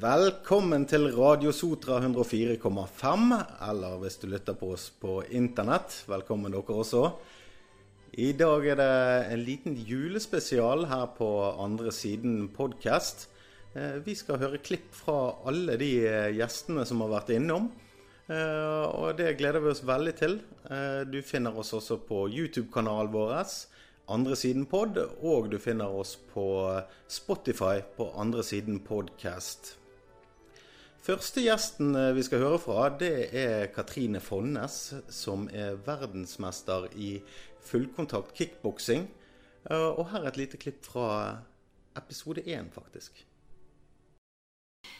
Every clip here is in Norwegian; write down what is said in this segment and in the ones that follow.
Velkommen til Radio Sotra 104,5, eller hvis du lytter på oss på internett. Velkommen dere også. I dag er det en liten julespesial her på andre siden podkast. Vi skal høre klipp fra alle de gjestene som har vært innom. Og det gleder vi oss veldig til. Du finner oss også på YouTube-kanalen vår, Andre Siden Pod, og du finner oss på Spotify på Andre Siden Podcast. Første gjesten eh, vi skal høre fra, det er Katrine Fonnes, som er verdensmester i fullkontakt kickboksing. Eh, og her er et lite klipp fra episode én, faktisk.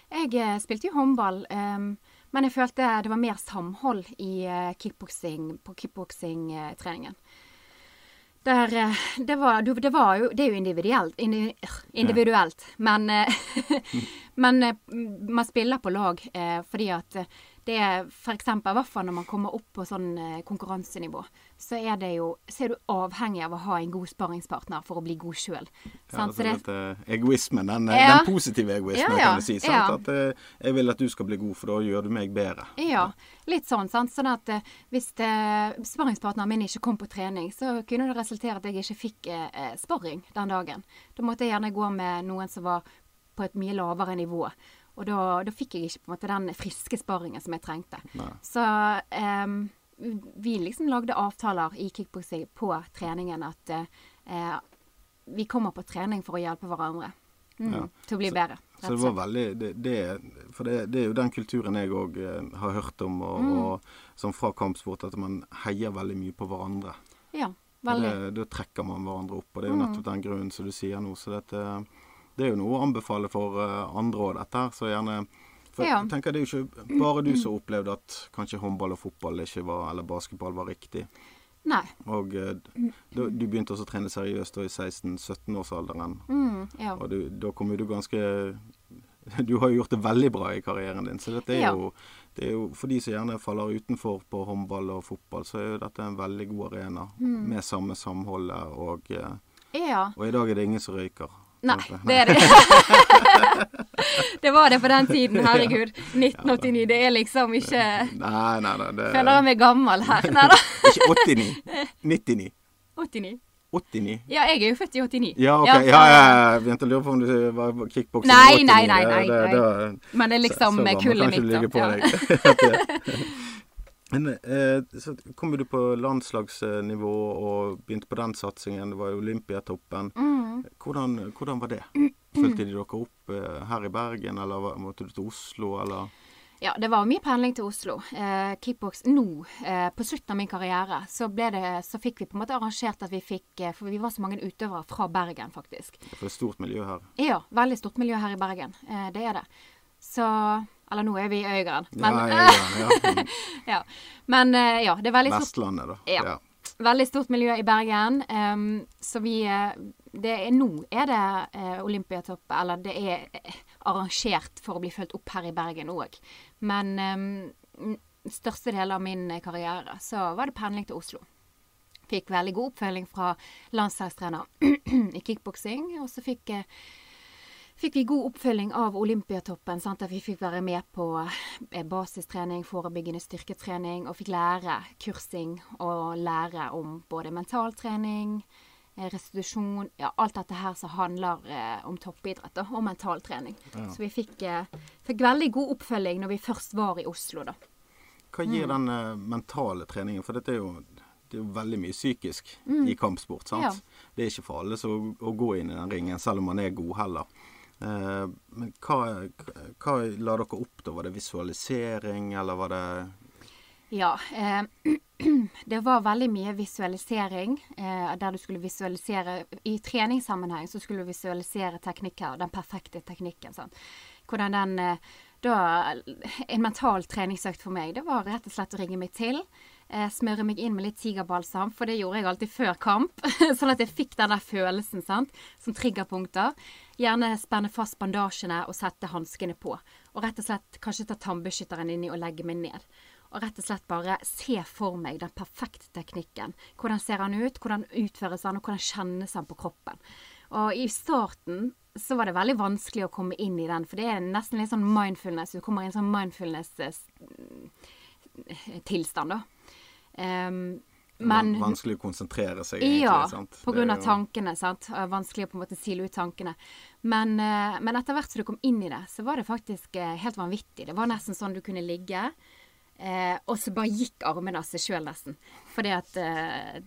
Jeg eh, spilte jo håndball, men jeg følte det var mer samhold i kickboksing på kickboksingtreningen. Der, eh, det, var, det, var, jo Det er jo individuelt, individuelt. Men, eh, men eh, man spiller på lag fordi at det er f.eks. i hvert fall når man kommer opp på sånn konkurransenivå, så er det jo så er du avhengig av å ha en god sparringspartner for å bli god sjøl. Ja, altså det, egoismen, den, ja. den, positive egoismen, ja, kan du si. Sant? At jeg vil at du skal bli god, for da gjør du meg bedre. Ja, litt sånn. sant? Sånn at hvis sparringspartneren min ikke kom på trening, så kunne det resultere at jeg ikke fikk eh, sparring den dagen. Da måtte jeg gjerne gå med noen som var på et mye lavere nivå. Og da, da fikk jeg ikke på en måte den friske sparringen som jeg trengte. Nei. Så um, vi liksom lagde avtaler i kickboksing på treningen at uh, vi kommer på trening for å hjelpe hverandre. Mm, ja. Til å bli så, bedre. Så det var veldig det, det, For det, det, er jo den kulturen jeg òg eh, har hørt om, og, mm. og, som fra kampsport, at man heier veldig mye på hverandre. Ja, veldig. Da trekker man hverandre opp, og det er jo mm. nettopp den grunnen som du sier nå. Så dette det er jo noe å anbefale for uh, andre òg, dette her. Så gjerne For ja. jeg tenker det er jo ikke bare du som opplevde at kanskje håndball og fotball ikke var, eller basketball var riktig. Nei. Og du, du begynte også å trene seriøst da i 16-17-årsalderen. Mm, ja. Og du, da kom jo du ganske Du har jo gjort det veldig bra i karrieren din, så dette er ja. jo det er jo For de som gjerne faller utenfor på håndball og fotball, så er jo dette en veldig god arena mm. med samme samholdet. Og, ja. og i dag er det ingen som røyker. Nei, det er det. det var det på den tiden, herregud. 1989. Det er liksom ikke Nei, nei, nei. Det... Føler jeg meg gammel her. Nei da. ikke 89. 99. 89. 89. Ja, jeg er jo født i 89. Ja, ok. Ja, ja, ja. Jeg begynte å lure på om du var kickbokser i 89. Nei, nei, nei. nei. Det, det, Men det er liksom kullet mitt. Da. Ja. Men eh, så kom du på landslagsnivå og begynte på den satsingen. Det var Olympiatoppen. Mm. Hvordan, hvordan, var det? Fulgte de dere opp eh, her i Bergen, eller måtte du til Oslo, eller? Ja, det var mye pendling til Oslo. Eh, kickbox nå, eh, på slutten av min karriere, så, det, så, fikk vi på en måte arrangert at vi fikk eh, For vi var så mange utøvere fra Bergen, faktisk. For det er stort miljø her? Ja, veldig stort miljø her i Bergen. Eh, det er det. Så eller nå er vi i Øygarden. Men, ja, ja, ja. ja. Men eh, ja, det er veldig stort Vestlandet, da. Ja. Veldig stort miljø i Bergen. Um, så vi eh, det er, Nå er det uh, Olympiatopp, eller det er arrangert for å bli fulgt opp her i Bergen òg. Men um, største del av min karriere så var det pendling til Oslo. Fikk veldig god oppfølging fra landslagstrener i kickboksing. Og så fikk jeg uh, fikk vi god oppfølging av Olympiatoppen. Sant? Vi fikk være med på eh, basistrening, forebyggende styrketrening, og fikk lære kursing og lære om både mentaltrening, eh, restitusjon Ja, alt dette her som handler eh, om toppidrett da, og mentaltrening. Ja. Så vi fikk, eh, fikk, veldig god oppfølging når vi først var i Oslo, da. Hva gir mm. den uh, mentale treningen? For dette er jo det er jo veldig mye psykisk mm. i kampsport. sant? Ja. Det er ikke for alle å gå inn i den ringen, selv om man er god heller. Eh, men hva, hva, la dere opp da? Var det visualisering, eller var det Ja. Eh, det var veldig mye visualisering. Eh, der du skulle visualisere I treningssammenheng så skulle du visualisere teknikker. Den perfekte teknikken. Sånn. Hvordan den eh, da, En mental treningsøkt for meg, det var rett og slett å ringe meg til. Eh, smøre meg inn med litt tigerbalsam, for det gjorde jeg alltid før kamp. sånn at jeg fikk den der følelsen, sant, som triggerpunkter. Gjerne spenne fast bandasjene og sette hanskene på. Og rett og slett kanskje ta tannbeskytteren inni og legge meg ned. Og rett og slett bare se for meg den perfekte teknikken. Hvordan ser han ut, hvordan utføres han, og hvordan kjennes han på kroppen. Og i starten så var det veldig vanskelig å komme inn i den. For det er nesten litt sånn mindfulness. Du kommer i en sånn mindfulness-tilstand, da. Um, men, vanskelig å konsentrere seg, egentlig. Ja, sant? på grunn av tankene. sant? Vanskelig å på en måte sile ut tankene. Men, uh, men etter hvert som du kom inn i det, så var det faktisk uh, helt vanvittig. Det var nesten sånn du kunne ligge Eh, og så bare gikk armene av seg sjøl, nesten. Fordi at eh,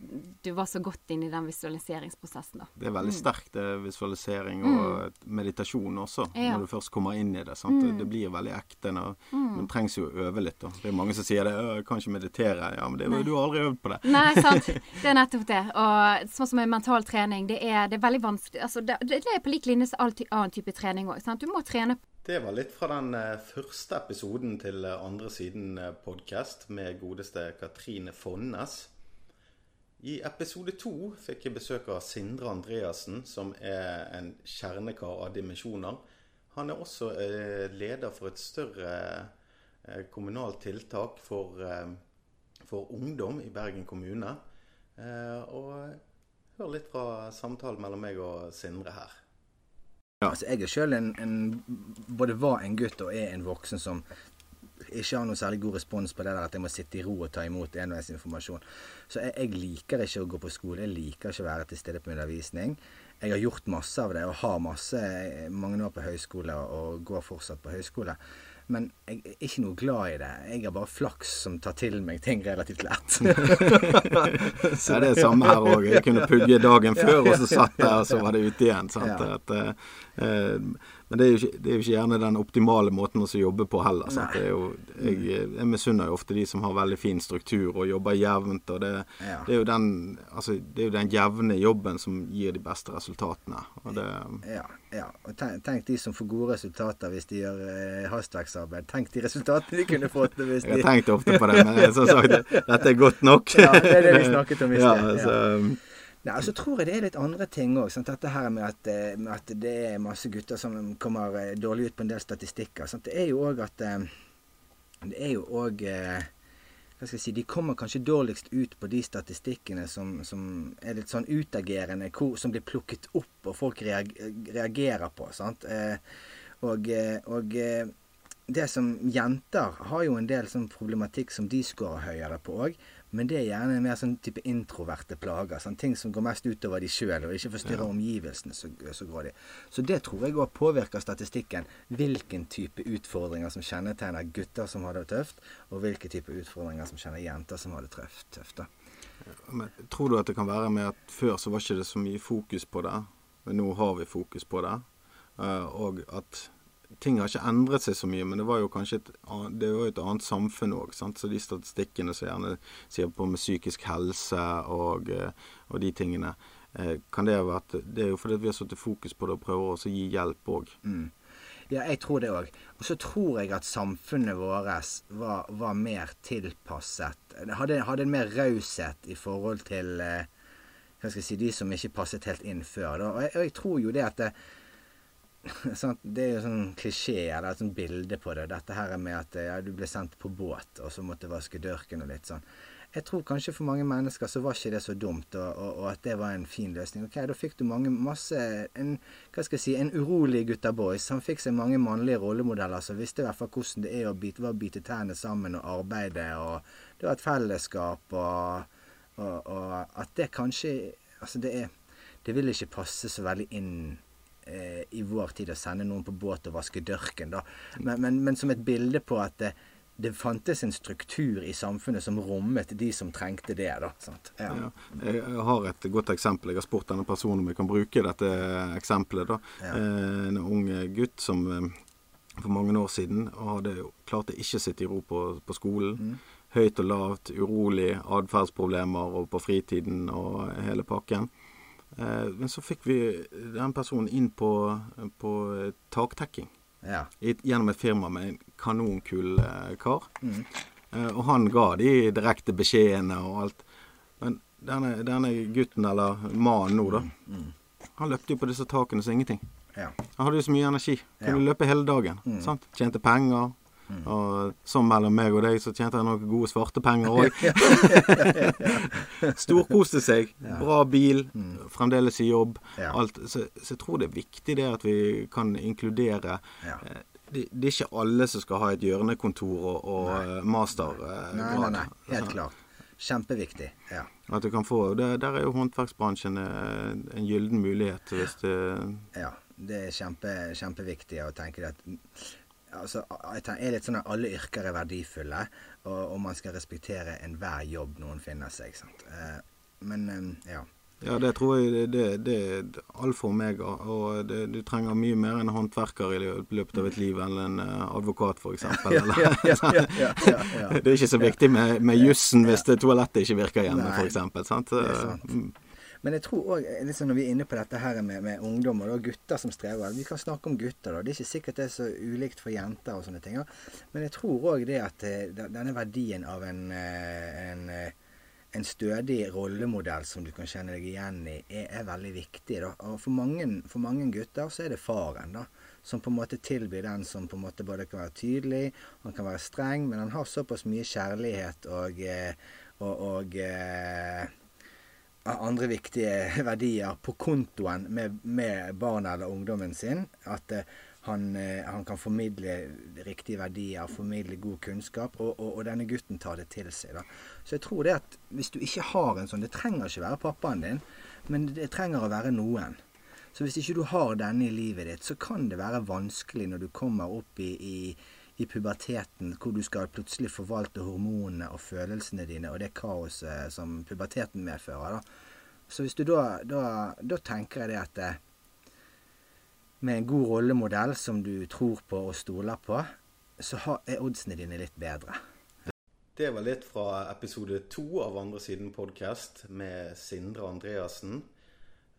du var så godt inn i den visualiseringsprosessen, da. Det er veldig mm. sterkt, det visualisering og mm. meditasjon også, ja. når du først kommer inn i det. sant? Mm. Det blir veldig ekte. Når, mm. Men trengs jo å øve litt, da. Det er mange som sier det. 'Jeg kan ikke meditere.' Ja, men det, du har aldri øvd på det. Nei, sant. Det er nettopp det. Og sånn som med mental trening, det er, det er veldig vanskelig Altså, det, det er på lik linje som all annen type trening òg. Du må trene det var litt fra den eh, første episoden til eh, Andre siden eh, podkast med godeste Katrine Fonnes. I episode to fikk jeg besøk av Sindre Andreassen, som er en kjernekar av dimensjoner. Han er også leder for et større kommunalt tiltak for, for ungdom i Bergen kommune. Og hør litt fra samtalen mellom meg og Sindre her. Ja. Altså, jeg er sjøl en, en, både var en gutt og er en voksen som ikke har noe særlig god respons på det der at jeg må sitte i ro og ta imot enveisinformasjon. Så jeg, jeg, liker ikke å gå på skole. Jeg liker ikke å være til stede på undervisning. Jeg har gjort masse av det og har masse mange år på høyskole og går fortsatt på høyskole. Men jeg er ikke noe glad i det. Jeg har bare flaks som tar til meg ting relativt lett. så det er det samme her òg. Jeg kunne pugge dagen før, og så satt jeg, og så var det ute igjen. Sant? Ja. At, uh, men det er, jo ikke, det er jo ikke gjerne den optimale måten å jobbe på heller. Jo, jeg, jeg misunner jo ofte de som har veldig fin struktur og jobber jevnt. og Det, ja. det, er, jo den, altså, det er jo den jevne jobben som gir de beste resultatene. Det, ja, ja, og tenk, tenk, de som får gode resultater hvis de gjør eh, hastverksarbeid. Tenk de resultatene de kunne fått hvis de Jeg har tenkt ofte på det, men som sagt, dette er godt nok. ja, det er det vi snakket om i sted. Ja, Nei, så tror jeg det er litt andre ting òg. Dette her med at, eh, med at, det er masse gutter som kommer eh, dårlig ut på en del statistikker. Sant? Det er jo òg at eh, Det er jo òg hva skal jeg si, De kommer kanskje dårligst ut på de statistikkene som, som er litt sånn utagerende, som blir plukket opp og folk reagerer på. sant? Og, og det som jenter har jo en del sånn problematikk som de scorer høyere på òg. Men det er gjerne mer sånn type introverte plager. Sånn ting som går mest utover de sjøl, og ikke forstyrrer ja. omgivelsene så, så grådig. Så det tror jeg òg påvirker statistikken. Hvilken type utfordringer som kjennetegner gutter som har det tøft, og hvilke type utfordringer som kjenner jenter som har det tøft. tøft Men, tror du at det kan være med at før så var ikke det så mye fokus på det, men nå har vi fokus på det? Uh, og at ting har ikke endret seg så mye, men det var jo kanskje et, det var et annet samfunn òg. Så de statistikkene som gjerne sier på med psykisk helse og, eh, og de tingene, eh, kan det ha vært Det er jo fordi vi har satt fokus på det og prøver også å gi hjelp òg. Mm. Ja, jeg tror det òg. Og så tror jeg at samfunnet vårt var, var, mer tilpasset. Hadde, hadde en mer raushet i forhold til eh, hva skal jeg si, de som ikke passet helt inn før. Og jeg, og jeg tror jo det at det, sånn, Det er jo sånn klisjé, eller et sånt bilde på det. Dette her med at ja, du ble sendt på båt, og så måtte vaske dørken og litt sånn. Jeg tror kanskje for mange mennesker så var ikke det så dumt, og, og, og at det var en fin løsning. Ok, Da fikk du mange, masse en, Hva skal jeg si, en urolig gutta boys. Han fikk seg mange mannlige rollemodeller som visste i hvert fall hvordan det er å bite, å bite tærne sammen og arbeide, og det var et fellesskap, og, og at det kanskje Altså, det er Det vil ikke passe så veldig inn eh, i vår tid å sende noen på båt og vaske dørken, da. Men, men, men som et bilde på at det, det, fantes en struktur i samfunnet som rommet de som trengte det. da, ja. Ja, jeg har et godt eksempel. Jeg har spurt denne personen om jeg kan bruke dette eksempelet. da. Ja. Eh, en ung gutt som eh, for mange år siden hadde klarte ikke å sitte i ro på, på skolen. Mm. Høyt og lavt, urolig, atferdsproblemer og på fritiden og hele pakken. Eh, men så fikk vi den personen inn på, på taktekking. Ja. Gjennom et firma med en kanonkul eh, kar. Mm. Eh, og han ga de direkte beskjedene og alt. Men denne, denne gutten, eller mannen nå, da, mm. mm. han løpte jo på disse takene som ingenting. Ja. Han hadde jo så mye energi. Kunne ja. løpe hele dagen. Mm. Sant? Tjente penger. Og som mellom meg og deg, så tjente jeg noen gode svartepenger òg. Storkoste seg. Bra bil. Fremdeles i jobb. Ja. Så, så jeg tror det er viktig det at vi kan inkludere Ja. eh, det, det er ikke alle som skal ha et hjørnekontor og, og eh, mastergrad. Nei, nei, nei. Helt klart. Kjempeviktig. Ja. At du kan få, det, Der er jo håndverksbransjen eh, en gyllen mulighet. Hvis det, Ja, det er kjempe, kjempeviktig å tenke at altså, jeg tenker, er litt sånn at Alle yrker er verdifulle, og, og man skal respektere enhver jobb noen finner seg. Sant? Eh, men eh, ja. ja, det tror jeg det, det, det er alfa og omega. Og det, du trenger mye mer enn håndverker i løpet av et liv enn en eh, advokat, f.eks. Ja. Det er ikke så viktig med, med jussen hvis toalettet ikke virker hjemme, f.eks. Sant? det er sant. Men jeg tror òg, liksom når vi er inne på dette her med, med ungdom og gutter som strever Vi kan snakke om gutter, da. Det er ikke sikkert det er så ulikt for jenter og sånne ting. Ja. Men jeg tror òg det at eh, denne verdien av en, eh, en, eh, en stødig rollemodell som du kan kjenne deg igjen i, er, er veldig viktig. Da. Og for mange, for mange gutter så er det faren, da. Som på en måte tilbyr den som på en måte både kan være tydelig, han kan være streng, men han har såpass mye kjærlighet og, og, og, og eh, andre viktige verdier på kontoen med, med barna eller ungdommen sin. At eh, han, eh, han kan formidle riktige verdier, formidle god kunnskap, og, og, og denne gutten tar det til seg. da. Så jeg tror det at hvis du ikke har en sånn Det trenger ikke være pappaen din, men det trenger å være noen. Så hvis ikke du har denne i livet ditt, så kan det være vanskelig når du kommer opp i, i, i puberteten, hvor du skal plutselig forvalte hormonene og følelsene dine og det kaoset som puberteten medfører. da. Så hvis du da, da, da tenker jeg det at det, med en god rollemodell som du tror på og stoler på, så er oddsene dine litt bedre. Det var litt fra episode to av Andre siden podkast med Sindre Andreassen.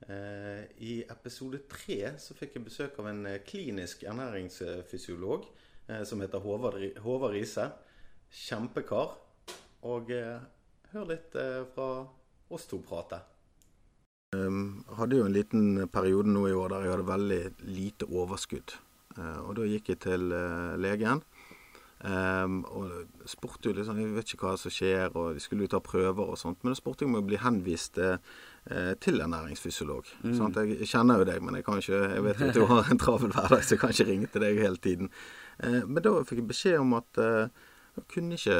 Eh, I episode tre så fikk jeg besøk av en eh, klinisk ernæringsfysiolog eh, som heter Håvard, Håvard Riise. Kjempekar. Og eh, hør litt eh, fra oss to prate. Jeg hadde jo en liten periode nå i år der jeg hadde veldig lite overskudd. Eh, og da gikk jeg til eh, legen. Um, og spurte jo litt sånn, Jeg vet ikke hva som skjer, og de skulle jo ta prøver og sånt. Men da spurte jeg om å bli henvist eh, eh, til en næringsfysiolog. Sant? Jeg, kjenner jo deg, men jeg kan ikke Jeg vet at du har en travel hverdag, så jeg kan ikke ringe til deg hele tiden. Eh, men da fikk jeg beskjed om at eh, jeg kunne ikke,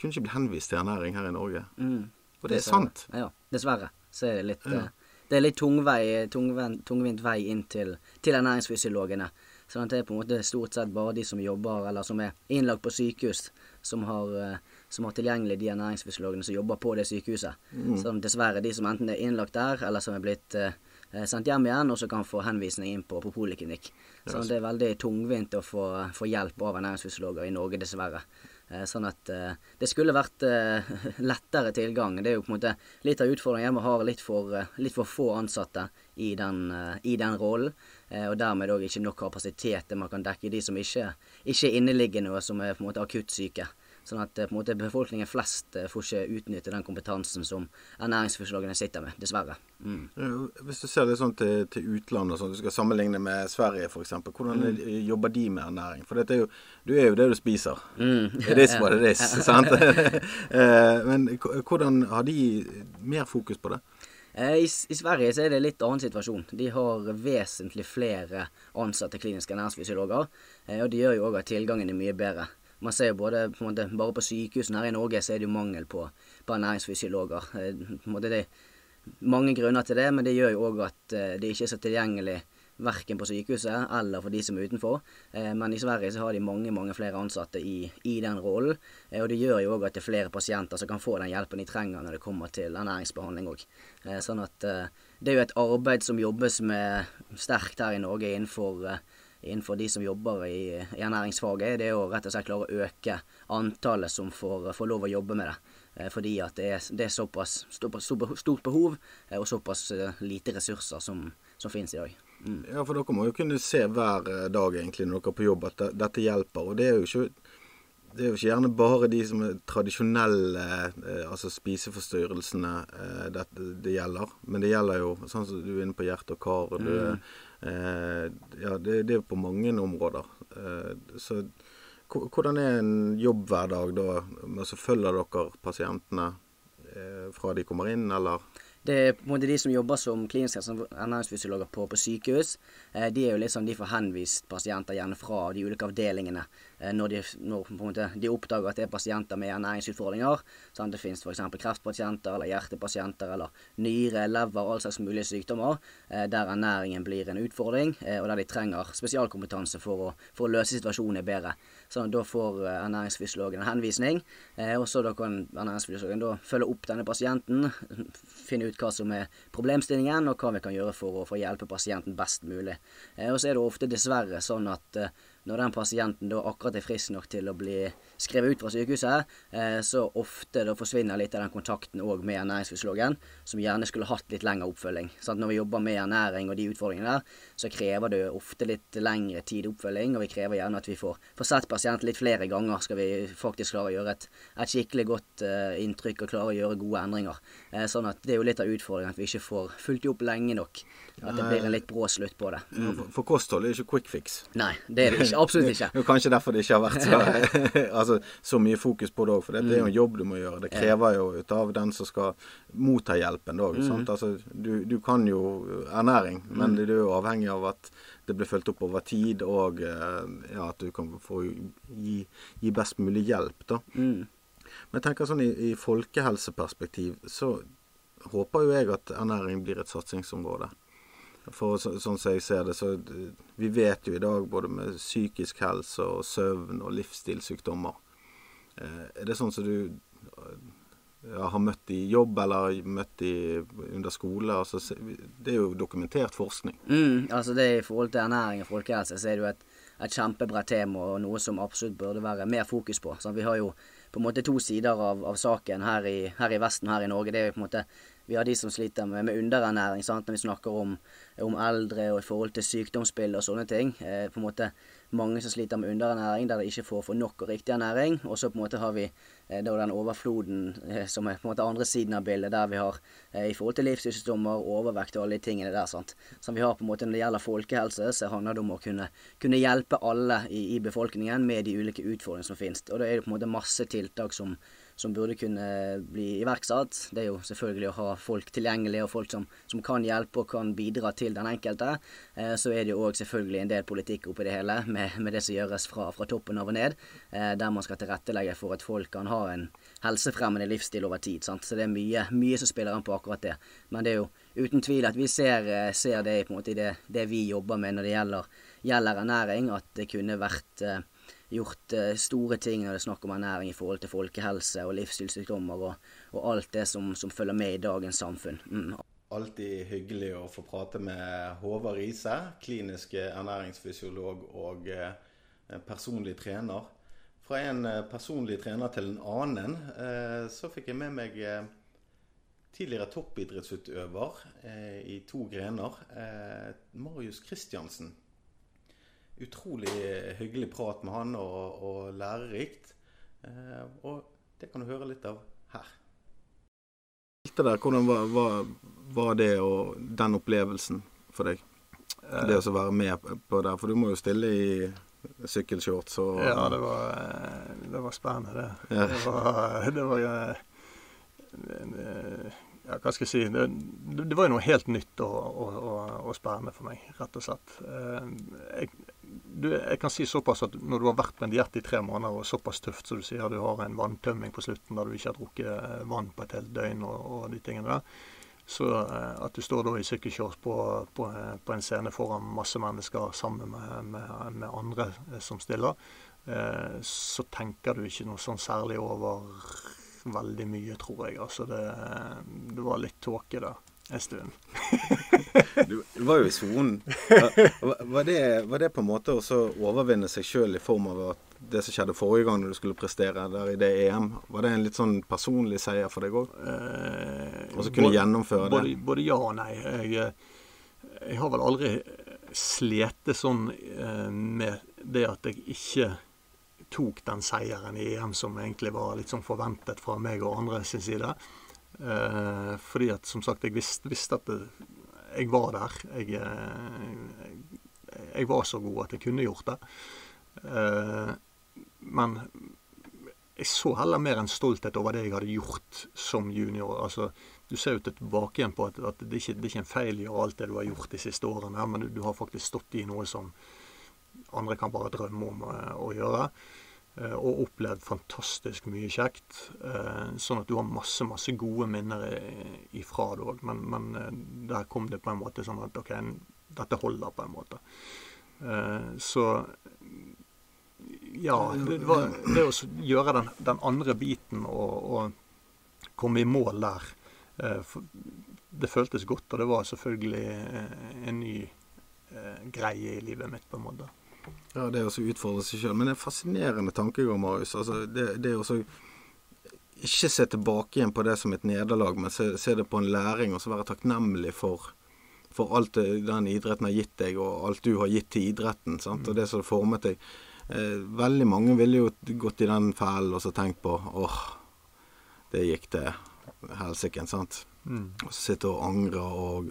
kunne ikke bli henvist til ernæring her i Norge. Mm. Og det er sant. Ja, dessverre. Så er det litt Ja. eh, Det er litt tungvei, tungvint, tungvint vei inn til, til ernæringsfysiologene. Sånn at det er på en måte stort sett bare de som jobber, eller som er innlagt på sykehus, som har, eh, som har tilgjengelig de ernæringsfysiologene som jobber på det sykehuset. Så dessverre de som enten er innlagt der, eller som er blitt eh, eh, sendt hjem igjen, og så kan få henvisning inn på, på poliklinikk. Så det er veldig tungvint å få, få hjelp av ernæringsfysiologer i Norge, dessverre. Eh, Sånn at eh, det skulle vært eh, lettere tilgang. Det er jo på en måte litt av utfordringen hjemme har ha litt for, eh, litt for få ansatte i den, eh, i den rollen. eh, Og dermed òg ikke nok kapasitet til man kan dekke de som ikke, ikke er inneliggende og som er på en måte akutt syke. Sånn at eh, på en måte befolkningen flest eh, får ikke utnytte den kompetansen som ernæringsforslagene sitter med, dessverre. Mm. Hvis du ser det sånn til, til utlandet, og sånn, du skal sammenligne med Sverige f.eks., hvordan Mm. er- jobber de med ernæring? For er jo, du er jo det du spiser. Mm. It is what it is. sant? Eh, Men hvordan har de mer fokus på det? I, I Sverige så er det en litt annen situasjon. De har vesentlig flere ansatte kliniske ernæringsfysiologer. Og det gjør jo òg at tilgangen er mye bedre. Man ser jo både på måte, Bare på sykehusene her i Norge så er det jo mangel på, på ernæringsfysiologer. Eh, det er mange grunner til det, men det gjør jo òg at eh, det ikke er så tilgjengelig verken på sykehuset eller for de som er utenfor. Eh, men i Sverige så har de mange mange flere ansatte i, i den rollen. Og det gjør jo òg at det er flere pasienter som kan få den hjelpen de trenger når det kommer til ernæringsbehandling òg. Sånn at det er jo et arbeid som jobbes med sterkt her i Norge innenfor innenfor de som jobber i, i ernæringsfaget, det er å rett og slett klare å øke antallet som får, får lov å jobbe med det. Eh, Fordi at det er, det er såpass stort, behov eh, og såpass eh, lite ressurser som, som finnes i dag. Mm. Ja, for dere må jo kunne se hver dag egentlig når dere er på jobb at dette hjelper. Og det er jo ikke det er jo ikke gjerne bare de som er tradisjonelle, altså spiseforstyrrelsene, det, det gjelder. Men det gjelder jo sånn som du er inne på hjerte og kar. Og du, eh, ja, det, det er på mange områder. Eh, så hvordan er en jobbhverdag da? Altså, følger dere pasientene eh, fra de kommer inn, eller? Det er på en måte de som jobber som kliniske ernæringsfysiologer på, på sykehus. Eh, de er jo litt sånn, de får henvist pasienter gjerne fra de ulike avdelingene eh, når, de, når måte, de, oppdager at det er pasienter med ernæringsutfordringer. Sant? det finnes f.eks. kreftpasienter eller hjertepasienter eller nyre, lever, all slags mulige sykdommer eh, der ernæringen blir en utfordring, eh, og der de trenger spesialkompetanse for å, for å løse situasjonen bedre. Sånn, da får eh, ernæringsfysiologen en henvisning, eh, og så kan ernæringsfysiologen da følge opp denne pasienten, finne ut hva som er problemstillingen, og hva vi kan gjøre for å, for å hjelpe pasienten best mulig. Eh, og så er det ofte dessverre sånn at eh, når den pasienten da akkurat er frisk nok til å bli skrevet ut fra sykehuset, eh, så ofte da forsvinner litt av den kontakten òg med ernæringsfysiologen, som gjerne skulle hatt litt lengre oppfølging. Sånn, når vi jobber med ernæring og de utfordringene der, så krever det ofte litt lengre tid oppfølging, og vi krever gjerne at vi får, får sett pasienten litt flere ganger, skal vi faktisk klare å gjøre et, et skikkelig godt uh, inntrykk og klare å gjøre gode endringer. Uh, sånn at det er jo litt av utfordringen at vi ikke får fulgt opp lenge nok. At det blir en litt brå slutt på det. Mm. For, for kosthold er ikke quick fix. Nei, det er det ikke. Absolutt ikke. Kanskje derfor det ikke har vært så, altså, så mye fokus på det òg. For det, det, er jo en jobb du må gjøre. Det krever jo ut av den som skal motta hjelpen Da, Mm. Altså, du, du, kan jo ernæring, men mm. du er jo avhengig av at det blir fulgt opp over tid, og eh, ja, at du kan få gi, gi best mulig hjelp. da. Mm. Men jeg tenker sånn i, i folkehelseperspektiv så håper jo jeg at ernæring blir et satsingsområde. For så, sånn som jeg ser det, så Vi vet jo i dag både med psykisk helse og søvn og livsstilssykdommer. Eh, er det sånn som du ja, har møtt i jobb eller møtt i, under skole? Altså, det er jo dokumentert forskning. Mm, altså det I forhold til ernæring og folkehelse så er det jo et, et kjempebredt tema og noe som absolutt burde være mer fokus på. Sånn, vi har jo på en måte to sider av, av saken her i, her i Vesten her i Norge. Det er jo på en måte vi har de som sliter med, med underernæring sant? når vi snakker om, om, eldre og i forhold til sykdomsbilde og sånne ting. Eh, på en måte mange som sliter med underernæring der de ikke får, for nok og riktig ernæring. Og så på en måte har vi eh, den overfloden eh, som er på en måte andre siden av bildet, der vi har eh, i forhold til livssykdommer, overvekt og alle de tingene der. sant? Som vi har på en måte når det gjelder folkehelse, så handler det om å kunne, kunne hjelpe alle i, i, befolkningen med de ulike utfordringene som finnes. Og da er det på en måte masse tiltak som som burde kunne bli iverksatt. Det er jo selvfølgelig å ha folk tilgjengelig, og folk som, som kan hjelpe og kan bidra til den enkelte. Eh, så er det jo òg selvfølgelig en del politikk oppi det hele, med, med det som gjøres fra, fra, toppen av og ned. Eh, der man skal tilrettelegge for at folk kan ha en helsefremmende livsstil over tid. Sant? Så det er mye, mye som spiller an på akkurat det. Men det er jo uten tvil at vi ser, eh, ser det en måte i det, det, vi jobber med når det gjelder, gjelder ernæring, at det kunne vært eh, gjort uh, store ting når det er snakk om ernæring i forhold til folkehelse og livsstilssykdommer og, og, alt det som, som, følger med i dagens samfunn. Mm. Alltid hyggelig å få prate med Håvard Riise, klinisk ernæringsfysiolog og uh, personlig trener. Fra en uh, personlig trener til en annen så fikk jeg med meg tidligere toppidrettsutøver i to grener, Marius Kristiansen utrolig hyggelig prat med han og, og lærerikt. Eh, og det kan du høre litt av her. Hvordan var, var, var, det og den opplevelsen for deg? Det å være med på det? For du må jo stille i sykkelshorts og Ja, det var, det var spennende, det. Ja. Det var, det var ja, hva skal jeg si Det, det var jo noe helt nytt og, og, og, og, spennende for meg, rett og slett. Eh, jeg, du, jeg kan si såpass at når du har vært med en diett i tre måneder og såpass tøft som du sier, du har en vanntømming på slutten der du ikke har drukket eh, vann på et helt døgn og, og de tingene der, så eh, at du står da i sykkelshorts på, på, på, en scene foran masse mennesker sammen med, med, med andre som stiller, så tenker du ikke noe sånn særlig over veldig mye, tror jeg. Altså det, det var litt tåke der en stund. du, var jo i sonen. Var, det, var det på en måte å overvinne seg sjøl i form av at det som skjedde forrige gang når du skulle prestere der i det EM, var det en litt sånn personlig seier for deg òg? Eh, og så kunne både, gjennomføre det? Både, ja og nei. Jeg, jeg har vel aldri slitt sånn eh, med det at jeg ikke tok den seieren i EM som egentlig var litt sånn forventet fra meg og andre sin side. Eh, fordi at som sagt, jeg visste, visste at det, jeg var der. Jeg, jeg, eh, jeg, var så god at jeg kunne gjort det. Eh, men jeg så heller mer en stolthet over det jeg hadde gjort som junior. Altså, du ser jo tilbake igjen på at, at det, ikke, det er ikke en feil gjøre alt det du har gjort de siste årene, men du, du har faktisk stått i noe som andre kan bare drømme om å, å gjøre. Uh, og opplevd fantastisk mye kjekt. Uh, sånn at du har masse masse gode minner ifra det òg. Men, men der kom det på en måte sånn at OK, dette holder på en måte. så ja, det var det å gjøre den, den andre biten og, og, komme i mål der. Eh, det føltes godt, og det var selvfølgelig eh, en ny eh, greie i livet mitt, på en måte. Ja, det å utfordre seg sjøl. Men det er en fascinerende tankegang, Marius. Altså, det, det å ikke se tilbake igjen på det som et nederlag, men se, se, det på en læring, og så være takknemlig for, for alt det, den idretten har gitt deg, og alt du har gitt til idretten, sant? og det som formet deg. Eh, veldig mange ville jo gått i den fellen og så tenkt på åh, det gikk til helsike, sant. Mm. Og sitte og angre og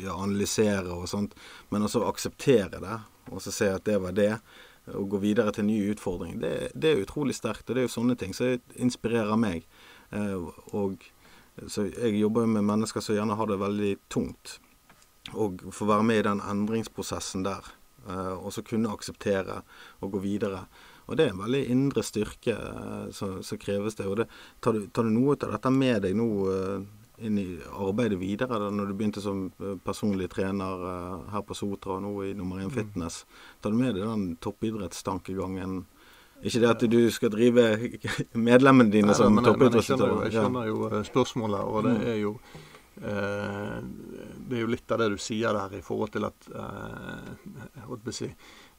ja, analysere og sånt. Men også akseptere det, og så se at det var det. Og gå videre til en ny utfordring. Det, det er utrolig sterkt. Og det er jo sånne ting som inspirerer meg. Eh, og så jeg jobber med mennesker som gjerne har det veldig tungt. Og få være med i den endringsprosessen der. Eh, og så kunne akseptere og gå videre. Og det er en veldig indre styrke eh, som, kreves det. Og det, tar, du, tar, du, noe av dette med deg nå inn i arbeidet videre, da når du begynte som personlig trener her på Sotra og nå i Nummer 1 mm. Fitness? Tar du med deg den toppidrettstankegangen? Ikke det at du skal drive medlemmene dine Nei, som toppidrettsutøver. Jeg skjønner jo spørsmålet, og det er jo Eh, det er jo litt av det du sier der i forhold til at eh, si,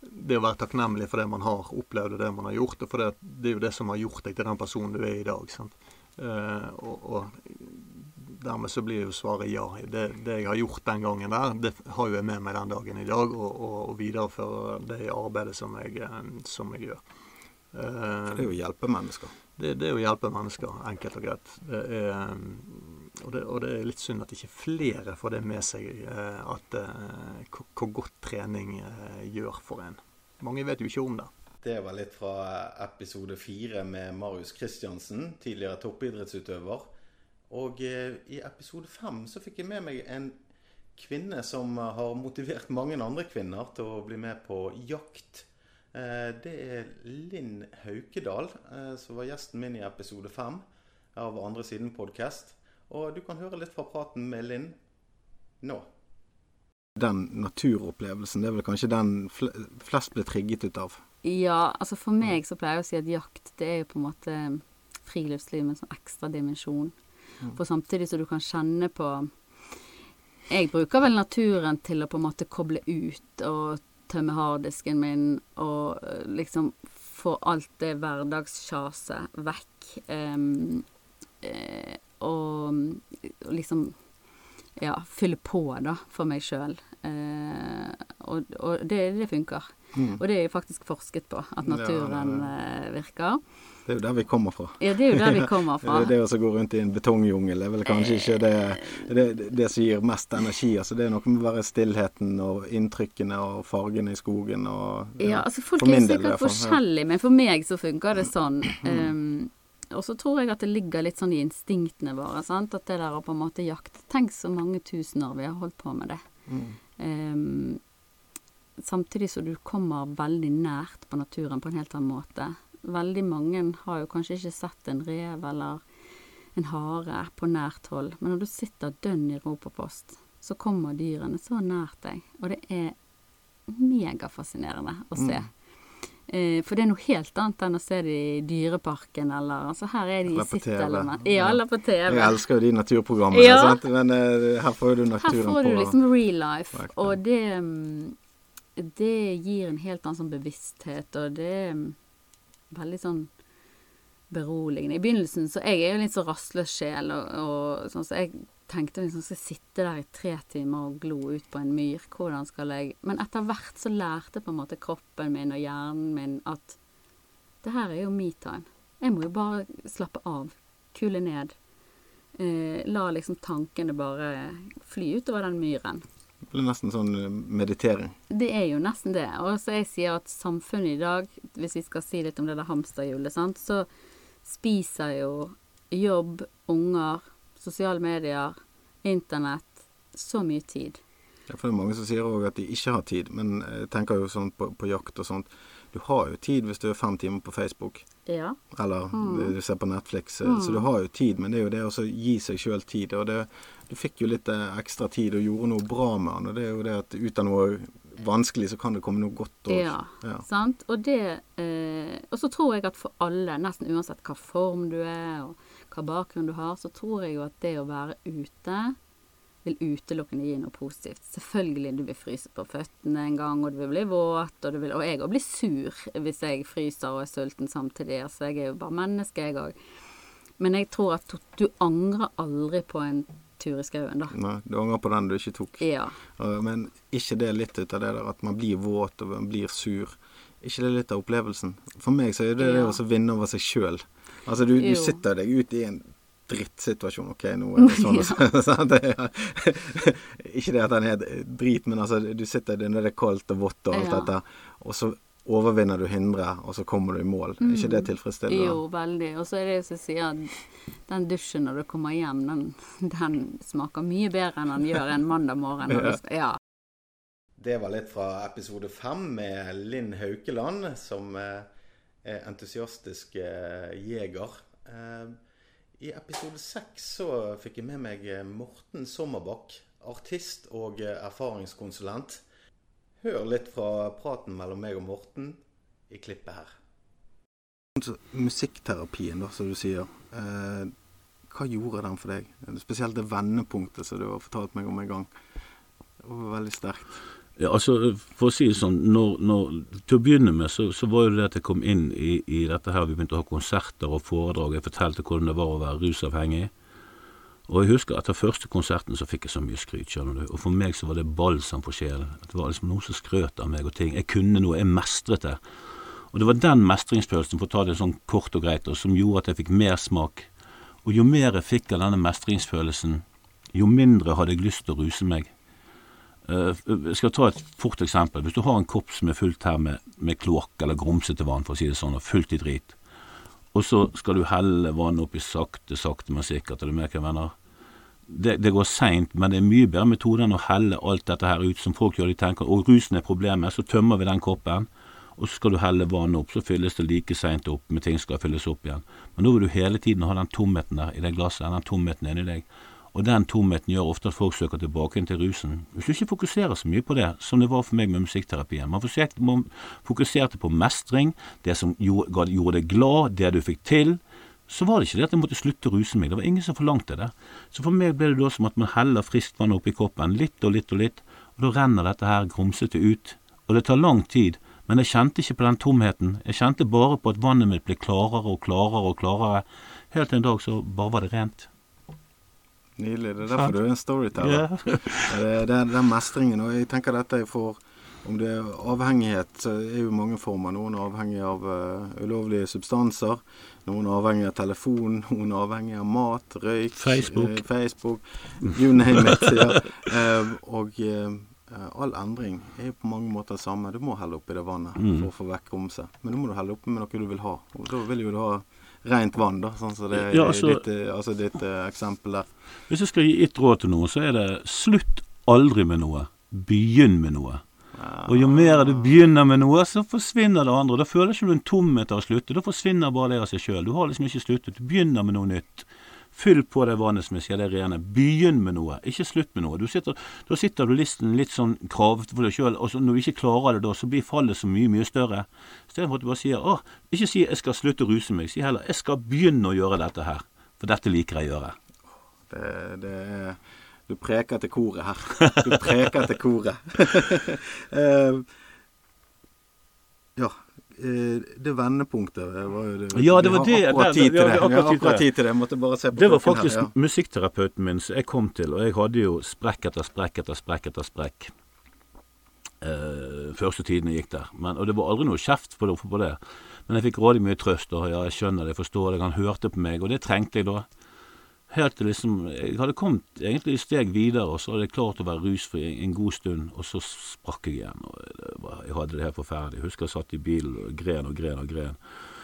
Det å være takknemlig for det man har opplevd og det man har gjort. og for det, det, er jo det som har gjort deg til den personen du er i dag. sant? Eh, og, og, dermed så blir jo svaret ja. Det, det, jeg har gjort den gangen der, det har jo jeg med meg den dagen i dag. Og, og, og viderefører det arbeidet som jeg, som jeg gjør. Uh, det er jo å hjelpe mennesker? Det, det, er å hjelpe mennesker, enkelt og greit. Det er og det, og det, er litt synd at ikke flere får det med seg, eh, at eh, hvor godt trening eh, gjør for en. Mange vet jo ikke om det. Det var litt fra episode fire med Marius Kristiansen, tidligere toppidrettsutøver. Og i episode fem så fikk jeg med meg en kvinne som har motivert mange andre kvinner til å bli med på jakt. Det er Linn Haukedal, som var gjesten min i episode fem av Andre siden podkast. Og du kan høre litt fra praten med Linn nå. Den naturopplevelsen, det er vel kanskje den flest blir trigget ut av? Ja, altså for meg så pleier jeg å si at jakt det er jo på en måte friluftsliv med en sånn ekstra dimensjon. Mm. For samtidig så du kan kjenne på Jeg bruker vel naturen til å på en måte koble ut og tømme harddisken min og eh, liksom få alt det hverdagskjaset vekk. Um, eh, og, liksom ja, fylle på, da, for meg sjøl. Eh, og, og det, det, funker. Mm. Og det er faktisk forsket på, at naturen ja, eh, virker. Det er jo der vi kommer fra. Ja, det er jo der vi kommer fra. det å gå rundt i en betongjungel er vel kanskje ikke det, det, det, som gir mest energi. Altså, det er noe med å være stillheten og inntrykkene og fargene i skogen. Og, ja, ja altså folk er sikkert forskjellige, men for meg så funker det sånn. Um, og så tror jeg at det ligger litt sånn i instinktene våre. Sant? At det der å på en måte jakte Tenk så mange tusen år vi har holdt på med det. Mm. Um, samtidig så du kommer veldig nært på naturen på en helt annen måte. Veldig mange har jo kanskje ikke sett en rev eller en hare på nært hold, men når du sitter dønn i ro på post, så kommer dyrene så nært deg, og det er megafascinerende å se. Mm. Eh, for det er noe helt annet enn å se det i Dyreparken eller altså Her er de i sitt element. Ja, eller på TV. Jeg elsker jo de naturprogrammene, ja. sant? men uh, her får du naturen på Her får du liksom real life, og det mm, det gir en helt annen sånn bevissthet, og det mm, veldig sånn beroligende. I begynnelsen så Jeg er jo litt så rastløs sjel, og, og sånn så jeg tenkte liksom skal jeg sitte der i tre timer og glo ut på en myr, hvordan skal jeg Men etter hvert så lærte på en måte kroppen min og hjernen min at det her er jo me-time. Jeg må jo bare slappe av, kule ned. Eh, la liksom tankene bare fly utover den myren. Det blir nesten sånn eh, meditering. Det er jo nesten det. Og så jeg sier at samfunnet i dag, hvis vi skal si litt om det der hamsterhjulet, sant, så spiser jo jobb, unger, sosiale medier, internett så mye tid. Ja, for det er mange som sier òg at de ikke har tid, men jeg tenker jo sånn på, på jakt og sånt. Du har jo tid hvis du er fem timer på Facebook, Ja. eller Mm. du ser på Netflix. mm. Så du har jo tid, men det er jo det å gi seg sjøl tid. Og det, du fikk jo litt eh, ekstra tid og gjorde noe bra med den. Og det er jo det at ut av noe vanskelig, så kan det komme noe godt òg. Ja, Ja. sant. Og det eh, Og så tror jeg at for alle, nesten uansett hva form du er, og hva bakgrunn du har, så tror jeg jo at det å være ute vil utelukkende gi noe positivt. Selvfølgelig du vil fryse på føttene en gang, og du vil bli våt, og, du vil, og jeg òg blir sur hvis jeg fryser og er sulten samtidig. Altså, jeg er jo bare menneske, jeg òg. Men jeg tror at du angrer aldri på en tur i skauen, da. Nei, du angrer på den du ikke tok. Ja. Men ikke det litt ut av det der at man blir våt og man blir sur? ikke det litt av opplevelsen? For meg så er det det å vinne over seg sjøl. Altså du, du sitter deg ut i en drittsituasjon. OK, nå er det sånn og sånn. ikke det at den er drit, men altså du sitter der når det er kaldt og vått og alt Ja. dette, og så overvinner du hindre, og så kommer du i mål. Er ikke det tilfredsstillende? Mm. Jo, veldig. Og så er det jo som jeg sier, at den dusjen når du kommer hjem, den, den smaker mye bedre enn den gjør en mandag morgen. Når du ja. Det var litt fra episode fem med Linn Haukeland, som eh, er entusiastisk eh, jeger. Eh, I episode seks så fikk jeg med meg Morten Sommerbakk, artist og erfaringskonsulent. Hør litt fra praten mellom meg og Morten i klippet her. Musikkterapien, da, som du sier. Eh, hva gjorde den for deg? Spesielt det vendepunktet som du har fortalt meg om en gang. Det var veldig sterkt. Ja, altså, For å si det sånn, når, når, til å begynne med så, så var jo det at jeg kom inn i, i dette her, vi begynte å ha konserter og foredrag. Jeg fortalte hvordan det var å være rusavhengig. Og jeg husker etter første konserten så fikk jeg så mye skryt, skjønner du. Og for meg så var det balsam for sjelen. Det var liksom noen som skrøt av meg og ting. Jeg kunne noe, jeg mestret det. Og det var den mestringsfølelsen, for å ta det sånn kort og greit, og som gjorde at jeg fikk mer smak. Og jo mer jeg fikk av denne mestringsfølelsen, jo mindre hadde jeg lyst til å ruse meg. Eh, Jeg skal ta et fort eksempel. Hvis du har en kopp som er fullt her med, med kloakk eller grumsete vann, for å si det sånn, og fullt i drit, og så skal du helle vannet oppi sakte, sakte, men sikkert, er du med, hva jeg mener? Det, det går seint, men det er mye bedre metode enn å helle alt dette her ut, som folk gjør. De tenker og rusen er problemet, så tømmer vi den koppen, og så skal du helle vannet opp, så fylles det like seint opp med ting skal fylles opp igjen. Men nå vil du hele tiden ha den tomheten der i det glasset, den tomheten inni deg. Og den tomheten gjør ofte at folk søker tilbake inn til rusen. Hvis du ikke fokuserer så mye på det, som det var for meg med musikkterapien Man fokuserte, på mestring, det som gjorde deg glad, det du fikk til. Så var det ikke det at jeg måtte slutte å ruse meg. Det var ingen som forlangte det. Så for meg ble det da som at man heller friskt vann oppi koppen, litt og litt og litt, og da renner dette her grumsete ut. Og det tar lang tid, men jeg kjente ikke på den tomheten. Jeg kjente bare på at vannet mitt ble klarere og klarere og klarere. Helt til en dag så bare var det rent. Nydelig. Det er derfor du er en storyteller. Det er den, mestringen. Og jeg tenker dette er for Om det er avhengighet, så er jo mange former. Noen er avhengig av uh, ulovlige substanser. Noen er avhengig av telefon. Noen er avhengig av mat, røyk, Facebook. Uh, Facebook you name it. Ja. Uh, og eh, all endring er jo på mange måter det samme. Du må helle oppi det vannet Mm. for å få vekk grumset. Men nå må du helle oppi med noe du vil ha. Og da vil jo du ha rent vann, da. Sånn som det er Ja, altså- ditt, eh, altså ditt eh, eksempel der. Hvis jeg skal gi ett råd til noen, så er det slutt aldri med noe. Begynn med noe. Og jo mer du begynner med noe, så forsvinner det andre. Da føler ikke du en tomhet av å slutte. Da forsvinner bare det av seg sjøl. Du har liksom ikke sluttet. Du begynner med noe nytt. Fyll på det vannet som jeg sier, det rene. Begynn med noe, ikke slutt med noe. Sitter, da sitter du listen litt sånn kravete for deg sjøl, og når du ikke klarer det da, så blir fallet så mye, mye større. Istedenfor at du bare sier åh, ikke si 'jeg skal slutte å ruse meg', si heller 'jeg skal begynne å gjøre dette her', for dette liker jeg å gjøre'. Det, det er Du preker til koret her. Du preker til koret. Eh, ja. eh, Det vendepunktet var jo det Ja, det var Vi har det- Akkurat tid til det. det akkurat tid til det. det. Måtte bare se på Det var faktisk her. Ja. musikkterapeuten min som jeg kom til, og jeg hadde jo sprekk etter sprekk etter sprekk etter sprekk. Eh, første tiden jeg gikk der. Men, og det var aldri noe kjeft på det, på det. Men jeg fikk rådig mye trøst, og ja, jeg skjønner det, jeg forstår det, han hørte på meg, og det trengte jeg da. Helt til liksom Jeg hadde kommet egentlig et steg videre, og så hadde jeg klart å være rusfri en god stund, og så sprakk jeg igjen. og Jeg hadde det helt forferdelig. Jeg husker jeg satt i bilen og gren og gren og gren.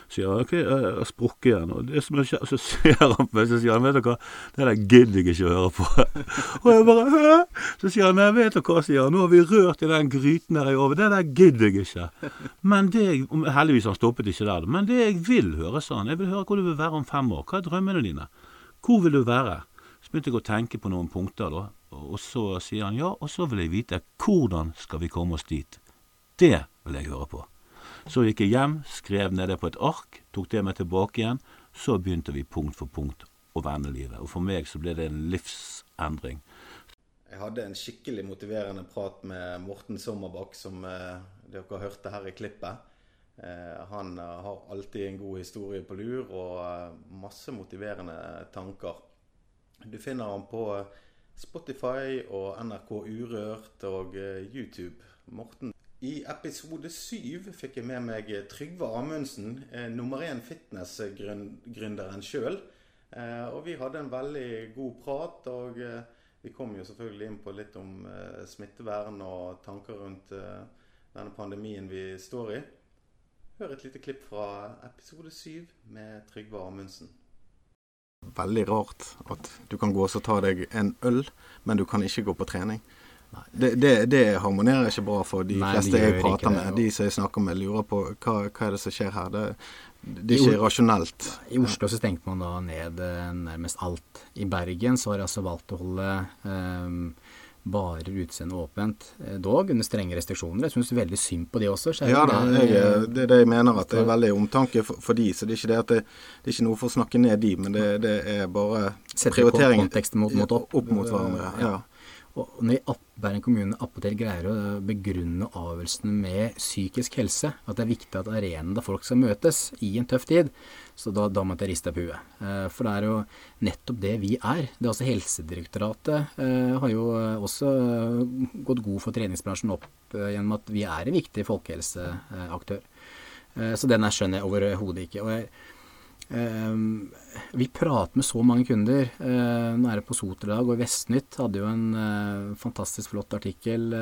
Så sier han OK, jeg har sprukket igjen. Og det som er, skje- så ser han på meg så sier han, vet du hva, det der gidder jeg ikke å høre på. og jeg bare Hæ? Så sier han, nei, vet du hva, sier han, nå har vi rørt i den gryten der i over, det der gidder jeg ikke. Men det jeg, Heldigvis han stoppet ikke der, men det jeg vil høre, sa han, jeg vil høre hvor du vil være om fem år. Hva er drømmene dine? Hvor vil du være? Så begynte jeg å tenke på noen punkter, da. Og så sier han ja, og så vil jeg vite hvordan skal vi komme oss dit. Det vil jeg høre på. Så gikk jeg hjem, skrev ned det på et ark, tok det med tilbake igjen. Så begynte vi punkt for punkt å vende livet. Og for meg så ble det en livsendring. Jeg hadde en skikkelig motiverende prat med Morten Sommerbakk, som eh, dere hørte her i klippet. Eh, han eh, har alltid en god historie på lur og eh, masse motiverende tanker. Du finner ham på Spotify og NRK Urørt og YouTube. Morten. I episode syv fikk jeg med meg Trygve Amundsen, nummer én fitness-gründeren sjøl. Og vi hadde en veldig god prat. og... Vi kom jo selvfølgelig inn på litt om smittevern og tanker rundt denne pandemien vi står i. Hør et lite klipp fra episode syv med Trygve Amundsen. Veldig rart at du kan gå og ta deg en øl, men du kan ikke gå på trening. Det, det, det harmonerer ikke bra for de Nei, fleste jeg prater med. De som jeg snakker med, lurer på hva, hva er det som skjer her. Det, det er ikke rasjonelt. I Oslo så stengte man da ned eh, nærmest alt. I Bergen så har de altså valgt å holde eh, barer utseende åpent, eh, dog under strenge restriksjoner. Jeg syns veldig synd på de også. så Ja da, jeg, det er det jeg mener. At det er veldig omtanke for, for de, så det er ikke det at det, det er ikke noe for å snakke ned de, men det, det er bare Sette prioritering konteksten mot, mot opp. opp mot hverandre. Ja. Og når Bergen kommune appåtil greier å begrunne avgjørelsene med psykisk helse, at det er viktig at arenaen der folk skal møtes i en tøff tid, så da, da måtte jeg riste på huet. Eh, For det er jo nettopp det vi er. Det er også Helsedirektoratet eh, har jo eh, også gått god for treningsbransjen opp gjennom at vi er en viktig folkehelseaktør. Eh, Så den skjønner jeg overhodet ikke. Og jeg, vi prater med så mange kunder. Uh, nå er det på Soterdag og Vestnytt hadde jo en eh, fantastisk flott artikkel,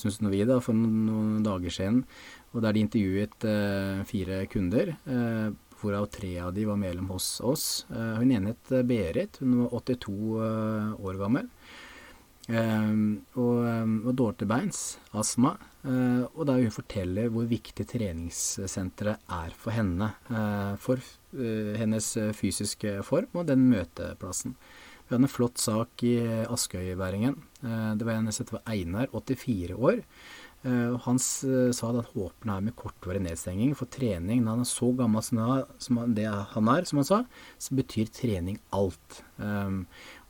Synes vi, da, for noen, dager siden, og der de intervjuet eh, fire kunder. eh, Hvorav tre av de var medlem hos oss. Eh, hun ene het eh, Berit, hun var 82 eh, år gammel. Og, var dårlig til beins, astma. Og da hun forteller hvor viktig treningssenteret er for henne. For hennes fysiske form og den møteplassen. Vi hadde en flott sak i Askøyværingen. Uh, det var en som het Einar, 84 år. Han sa at han håper er med kortvarig nedstenging for trening. Når han er så gammel som det han er, som han sa, så betyr trening alt.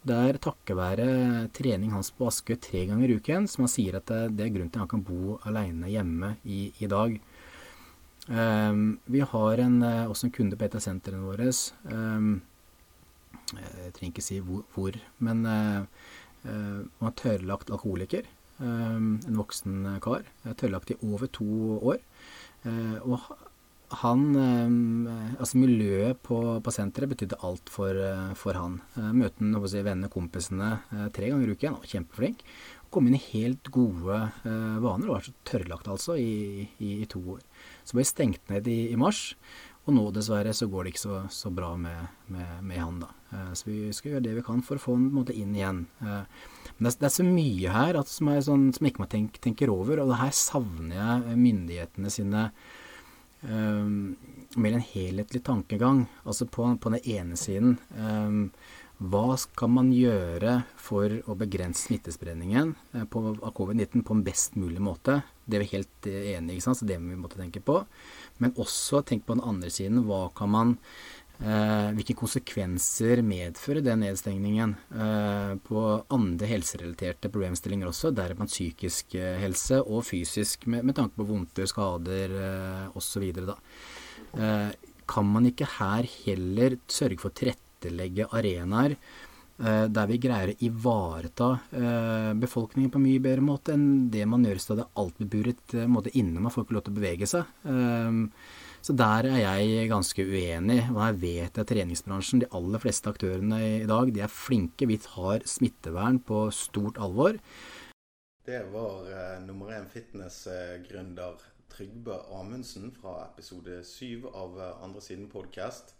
Det er takket være trening hans på Askøy tre ganger i uken, som han sier at det er grunnen til at han kan bo alene hjemme i, i dag. Um, vi har en, eh, også en kunde på et av sentrene våre. Um, jeg trenger ikke si hvor, hvor men uh, uh, han er tørrlagt alkoholiker. Um, en voksen kar. Tørrlagt i over to år. Uh, og han Altså miljøet på, på senteret betydde alt for, for han. Møte si, vennene, kompisene tre ganger i uken. Han var kjempeflink. Kom inn i helt gode eh, vaner og var så tørrlagt altså i, i, i to år. Så ble jeg stengt ned i, i mars. Og nå dessverre så går det ikke så, så bra med, med, med han, da. Eh, så vi skal gjøre det vi kan for å få han på en måte inn igjen. Eh, men det er, det er så mye her at, som, er sånn, som ikke man tenk, tenker over, og her savner jeg myndighetene sine um, mer en helhetlig tankegang. Altså på, på den ene siden um, hva skal man gjøre for å begrense smittespredningen av covid-19 på en best mulig måte? Det er vi helt enige enig i, så det må vi måtte tenke på. Men også tenk på den andre siden. Hva kan man eh, Hvilke konsekvenser medfører den nedstengningen eh, på andre helserelaterte problemstillinger også, deriblant psykisk eh, helse og fysisk, med, med tanke på vondter, skader eh, osv. Eh, kan man ikke her heller sørge for å tilrettelegge arenaer eh, der vi greier å ivareta eh, befolkningen på en mye bedre måte enn det man gjør i stedet alt beburet eh, måte inne. Man får ikke lov til å bevege seg. Eh, Så der er jeg ganske uenig. Og her vet jeg treningsbransjen, de aller fleste aktørene i dag, de er flinke. Vi tar smittevern på stort alvor. Det var eh, nummer én fitness-gründer Trygve Amundsen fra episode syv av eh, Andre siden podkast.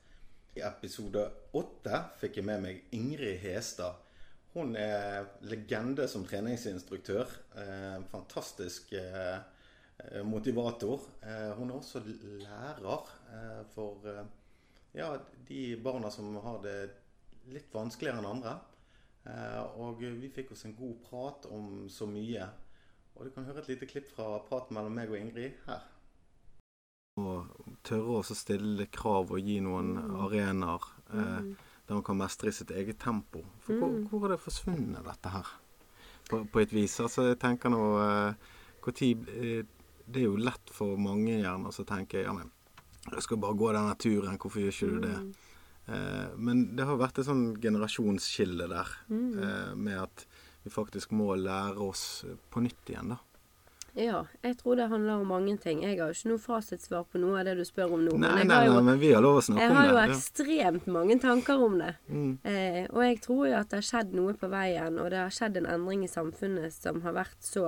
I episode åtte fikk jeg med meg Ingrid Hestad. Hun er legende som treningsinstruktør. Eh, fantastisk eh, motivator. Eh, hun er også lærer for ja, de barna som har det litt vanskeligere enn andre. Og vi fikk oss en god prat om så mye. Og du kan høre et lite klipp fra praten mellom meg og Ingrid her. Og tørre å stille krav og gi noen arenaer eh, der man kan mestre i sitt eget tempo. For hvor, hvor er det forsvunnet, dette her? På, på et vis. Altså, jeg tenker nå eh, hvor tid, eh, Det er jo lett for mange gjerne å tenke ja, men jeg skal bare gå denne turen, hvorfor gjør ikke du det? Eh, men det har vært et sånn generasjonsskille der, eh, med at vi faktisk må lære oss på nytt igjen, da. Ja, jeg tror det handler om mange ting. Jeg har jo ikke noe fasitsvar på noe av det du spør om nå. Nei, men jeg nei, jo, nei, men vi har lov å snakke om det. jeg har jo ja. ekstremt mange tanker om det. Mm. Eh, og jeg tror jo at det har skjedd noe på veien, og det har skjedd en endring i samfunnet som har vært så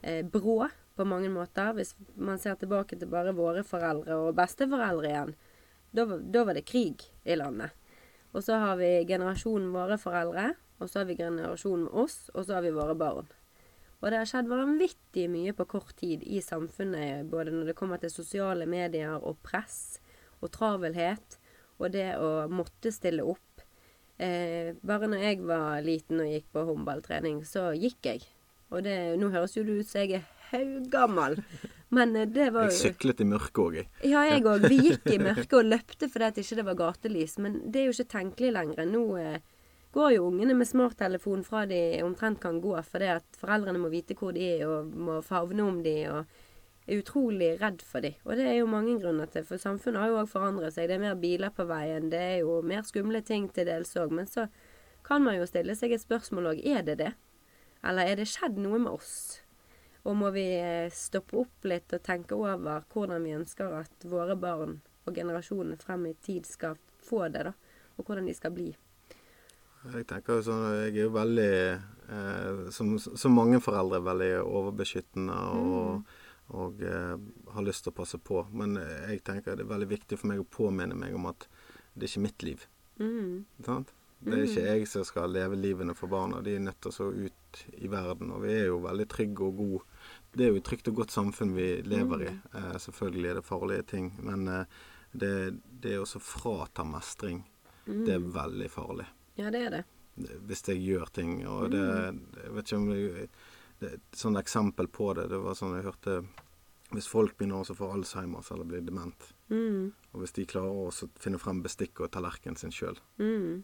eh, brå på mange måter. Hvis man ser tilbake til bare våre foreldre og besteforeldre igjen, da, var- da var det krig i landet. Og så har vi generasjonen våre foreldre, og så har vi generasjonen oss, og så har vi våre barn. Og det har skjedd vanvittig mye på kort tid i samfunnet, både når det kommer til sosiale medier og press og travelhet, og det å måtte stille opp. Eh, bare når jeg var liten og gikk på håndballtrening, så gikk jeg. Og det, nå høres jo det ut som jeg er haugammal, men eh, det var Jeg syklet i mørket òg, jeg. ja, jeg òg. Vi gikk i mørket og løpte fordi at ikke det var gatelys. Men det er jo ikke tenkelig lenger. Nå eh, går jo ungene med smarttelefon fra de omtrent kan gå, fordi at foreldrene må vite hvor de er og må favne om de og er utrolig redd for de. Og det er jo mange grunner til, for samfunnet har jo òg forandret seg. Det er mer biler på veien, det er jo mer skumle ting til dels òg. Men så kan man jo stille seg et spørsmål òg. Er det det? Eller er det skjedd noe med oss? Og må vi eh, stoppe opp litt og tenke over hvordan vi ønsker at våre barn og generasjonene frem i tid skal få det, da. Og hvordan de skal bli. Jeg tenker jo sånn, jeg er jo veldig, eh, som, som mange foreldre, veldig overbeskyttende og, og eh, har lyst til å passe på. Men jeg tenker det er veldig viktig for meg å påminne meg om at det er ikke mitt liv. Mm. Sant? Det er ikke jeg som skal leve livene for barna. De er nødt til å så ut i verden. Og vi er jo veldig trygge og gode. Det er jo et trygt og godt samfunn vi lever i. Eh, selvfølgelig er det farlige ting. Men eh, det, det å så frata mestring, det er veldig farlig. Ja, det er det. Hvis jeg gjør ting. Og det Jeg vet ikke om jeg, det, Et eksempel på det, det var sånn jeg hørte Hvis folk begynner å få Alzheimers eller blir dement, Mm. og hvis de klarer å finne frem bestikket og tallerkenen sin sjøl Mm.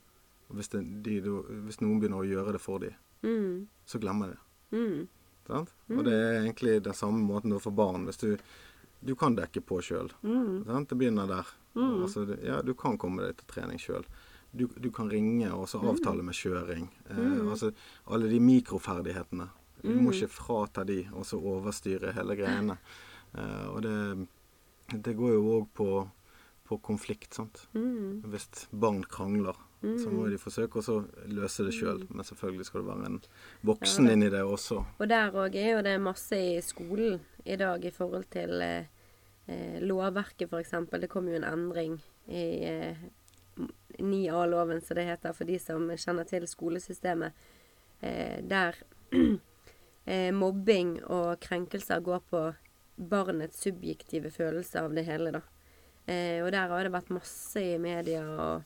hvis, det, hvis noen begynner å gjøre det for dem, Mm. så glemmer de det. Mm. Sant? Og det er egentlig den samme måten for barn. Hvis du, du kan dekke på sjøl. Mm. Det begynner der. Altså, ja, du kan komme deg til trening sjøl. Du, du kan ringe og så avtale med kjøring. Eh, altså, alle de mikroferdighetene. Du må ikke frata de og så overstyre hele greiene. Eh, og det, det går jo òg på, på konflikt, sant. Mm. Hvis barn krangler, så må de forsøke å løse det sjøl. Men selvfølgelig skal det være en voksen inni det også. Og der òg er jo det masse i skolen i dag i forhold til eh, eh, lovverket, f.eks. Det kom jo en endring i eh, 9A-loven, som det heter, for de som kjenner til skolesystemet, eh, der eh, mobbing og krenkelser går på barnets subjektive følelse av det hele, da. Eh, og der har det vært masse i media og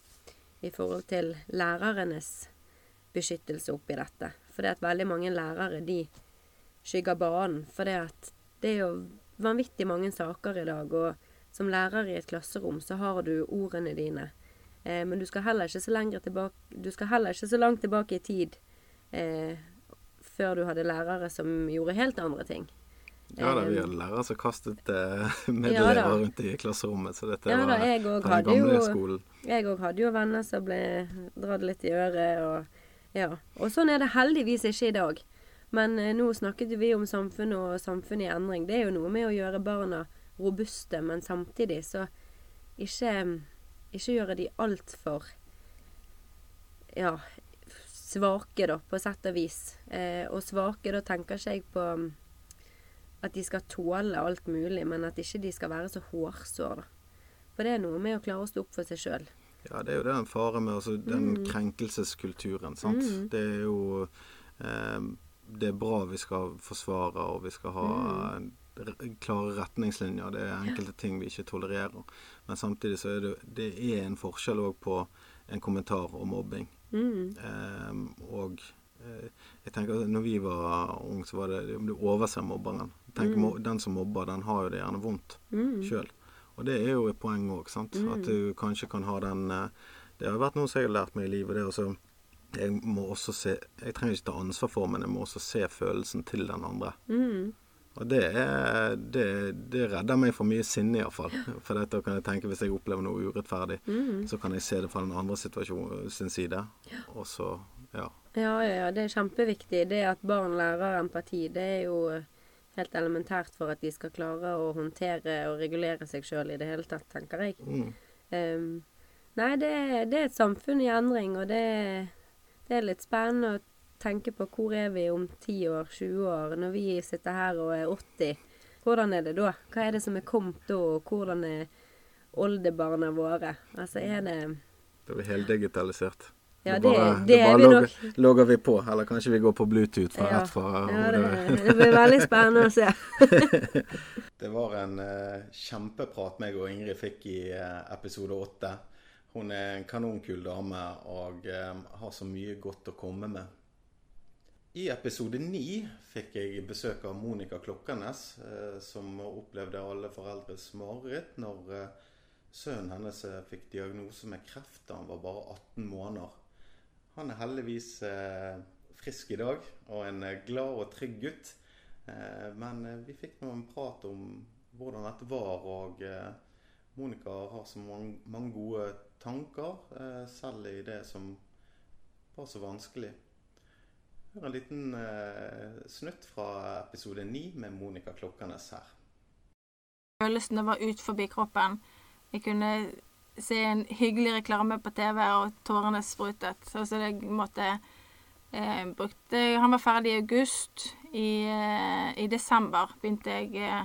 i forhold til lærernes beskyttelse oppi dette. For det at veldig mange lærere, de skygger banen. For det at det er jo vanvittig mange saker i dag, og som lærer i et klasserom så har du ordene dine. Eh, men du skal heller ikke så tilbake Du skal heller ikke så langt tilbake i tid eh, før du hadde lærere som gjorde helt andre ting. Ja da, vi Eh, hadde lærere som kastet eh, medelever ja, rundt i klasserommet. Så dette Ja da, var jeg den gamle jo skolen. Jeg òg hadde jo venner som ble dratt litt i øret og Ja. Og sånn er det heldigvis ikke i dag. Men eh, nå snakket vi om samfunnet og samfunnet i endring. Det er jo noe med å gjøre barna robuste, men samtidig så ikke, ikke gjøre de altfor ja, svake, da, på sett og vis. Eh, og svake, da tenker ikke jeg på mm, at de skal tåle alt mulig, men at ikke de skal være så hårsår, da. For det er noe med å klare å stå opp for seg sjøl. Ja, det er jo det en fare med altså, den Mm. krenkelseskulturen. sant? Mm. Det er jo eh, Det er bra vi skal forsvare, og vi skal ha Mm. Klare retningslinjer. Det er enkelte ting vi ikke tolererer. Men samtidig så er det, det er en forskjell òg på en kommentar om mobbing. Mm. Eh, og eh, jeg tenker at når vi var unge, så var det om du overser mobberen. Tenk, Mm. Den som mobber, den har jo det gjerne vondt Mm. sjøl. Og det er jo et poeng òg, sant. At du kanskje kan ha den eh, Det har vært noe som jeg har lært meg i livet. det er også Jeg må også se Jeg trenger ikke ta ansvar for, men jeg må også se følelsen til den andre. Mm. Og det er Det, det redder meg for mye sinne, iallfall. For dette kan jeg tenke hvis jeg opplever noe urettferdig, Mm. så kan jeg se det fra den andre situasjonen sin side. Og så Ja. Ja, ja, ja. Det er kjempeviktig. Det at barn lærer empati, det er jo helt elementært for at de skal klare å håndtere og regulere seg sjøl i det hele tatt, tenker jeg. Mm. Um, nei, det, det er et samfunn i endring, og det, det er litt spennende å tenke på hvor er vi om 10 år, 20 år, når vi sitter her og er 80. Hvordan er det da? Hva er det som er kommet da, og hvordan er oldebarna våre? Altså, er det Da er vi heldigitalisert. Ja, det, bare- det da er bare vi logger, nok. logger vi på, eller kanskje vi går på Bluetooth fra Ja. rett fra Ja, det, det blir veldig spennende å se. Det var en uh, kjempeprat meg og Ingrid fikk i uh, episode åtte. Hun er en kanonkul dame og eh, har så mye godt å komme med. I episode ni fikk jeg besøk av Monica Klokkernes, eh, som opplevde alle foreldres mareritt når eh, sønnen hennes eh, fikk diagnose med kreft da han var bare 18 måneder. Han er heldigvis frisk i dag og en glad og trygg gutt. Men vi fikk nå en prat om hvordan dette var, og Monica har så mange, gode tanker, selv i det som var så vanskelig. En liten eh, snutt fra episode 9 med Monica Klokkernes her. Følelsene var ut forbi kroppen. Jeg kunne se en hyggelig reklame på TV, og tårene sprutet. Så jeg måtte eh, brukte Han var ferdig i august. I, eh, i desember begynte jeg eh,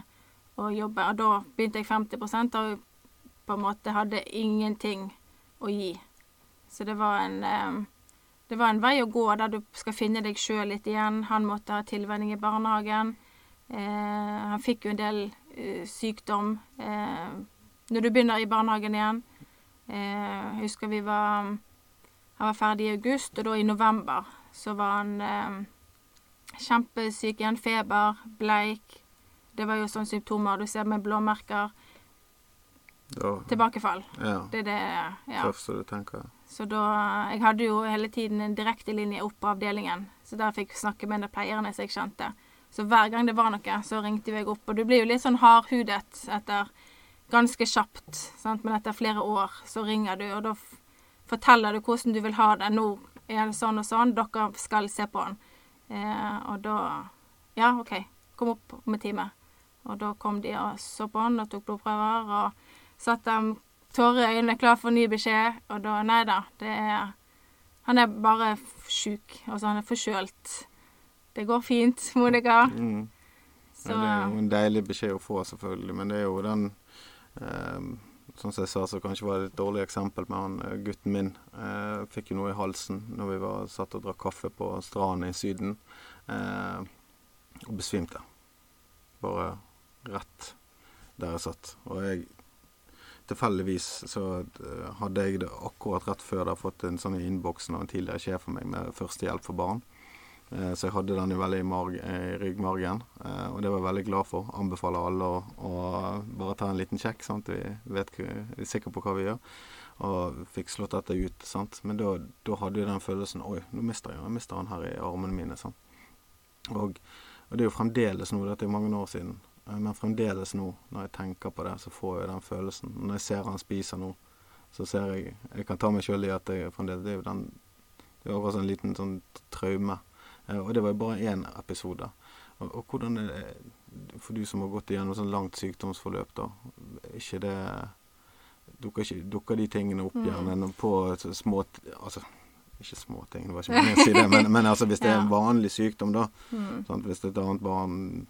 å jobbe, og da begynte jeg 50 og på en måte hadde ingenting å gi. Så det var en eh, det var en vei å gå der du skal finne deg sjøl litt igjen. Han måtte ha tilvenning i barnehagen. Eh, han fikk jo en del eh, sykdom eh, når du begynner i barnehagen igjen. Eh, jeg husker vi var Han var ferdig i august, og da i november så var han eh, kjempesyk igjen. Feber, bleik. Det var jo sånne symptomer du ser med blåmerker. Da, Tilbakefall. ja, Det er det Ja. første du tenker. Så da Jeg hadde jo hele tiden en direktelinje opp på avdelingen, så der fikk jeg snakke med de pleierne som jeg kjente. Så hver gang det var noe, så ringte jeg opp. Og du blir jo litt sånn hardhudet etter ganske kjapt, sant? men etter flere år så ringer du, og da forteller du hvordan du vil ha det. Nå er det sånn og sånn, dere skal se på den. Eh, og da Ja, OK, kom opp om en time. Og da kom de og så på den og tok blodprøver, og satt dem tårer i øynene, klar for ny beskjed. Og da Nei da, det er Han er bare sjuk. Altså, han er forkjølt. Det går fint, Monica. Mm. Så Ja, det er jo en deilig beskjed å få, selvfølgelig. Men det er jo den eh, som jeg sa, så kanskje var det et dårlig eksempel med han eh, gutten min. Eh, fikk jo noe i halsen når vi var satt og drakk kaffe på stranden i Syden. Eh, og besvimte. Bare rett der jeg satt. Og jeg Tilfeldigvis så eh, hadde jeg det akkurat rett før det fått en sånn i innboksen av en tidligere sjef for meg med førstehjelp for barn. Eh, Så jeg hadde den jo veldig i, marg i ryggmargen, eh, og det var jeg veldig glad for. Anbefaler alle å, å bare ta en liten sjekk, sant? vi vet, er sikre på hva vi gjør. Og fikk slått dette ut. sant? Men da, hadde jeg den følelsen Oi, nå mister jeg, jeg mister han her i armene mine. sant? Og, og det er jo fremdeles noe, dette er mange år siden, men fremdeles nå, når jeg tenker på det, så får jeg den følelsen. Når jeg ser han spiser nå, så ser jeg Jeg kan ta meg sjøl i at jeg fremdeles Det er jo den Det er akkurat sånn en liten sånn traume. Eh, Og det var jo bare én episode. Og, og hvordan er det for du som har gått igjennom sånn langt sykdomsforløp, da, ikke det Dukker, ikke, dukker de tingene opp Mm. på så små Altså, ikke små ting, det var ikke meningen å si det, men, men altså, hvis det er en vanlig sykdom, da Mm. sant? Hvis et annet barn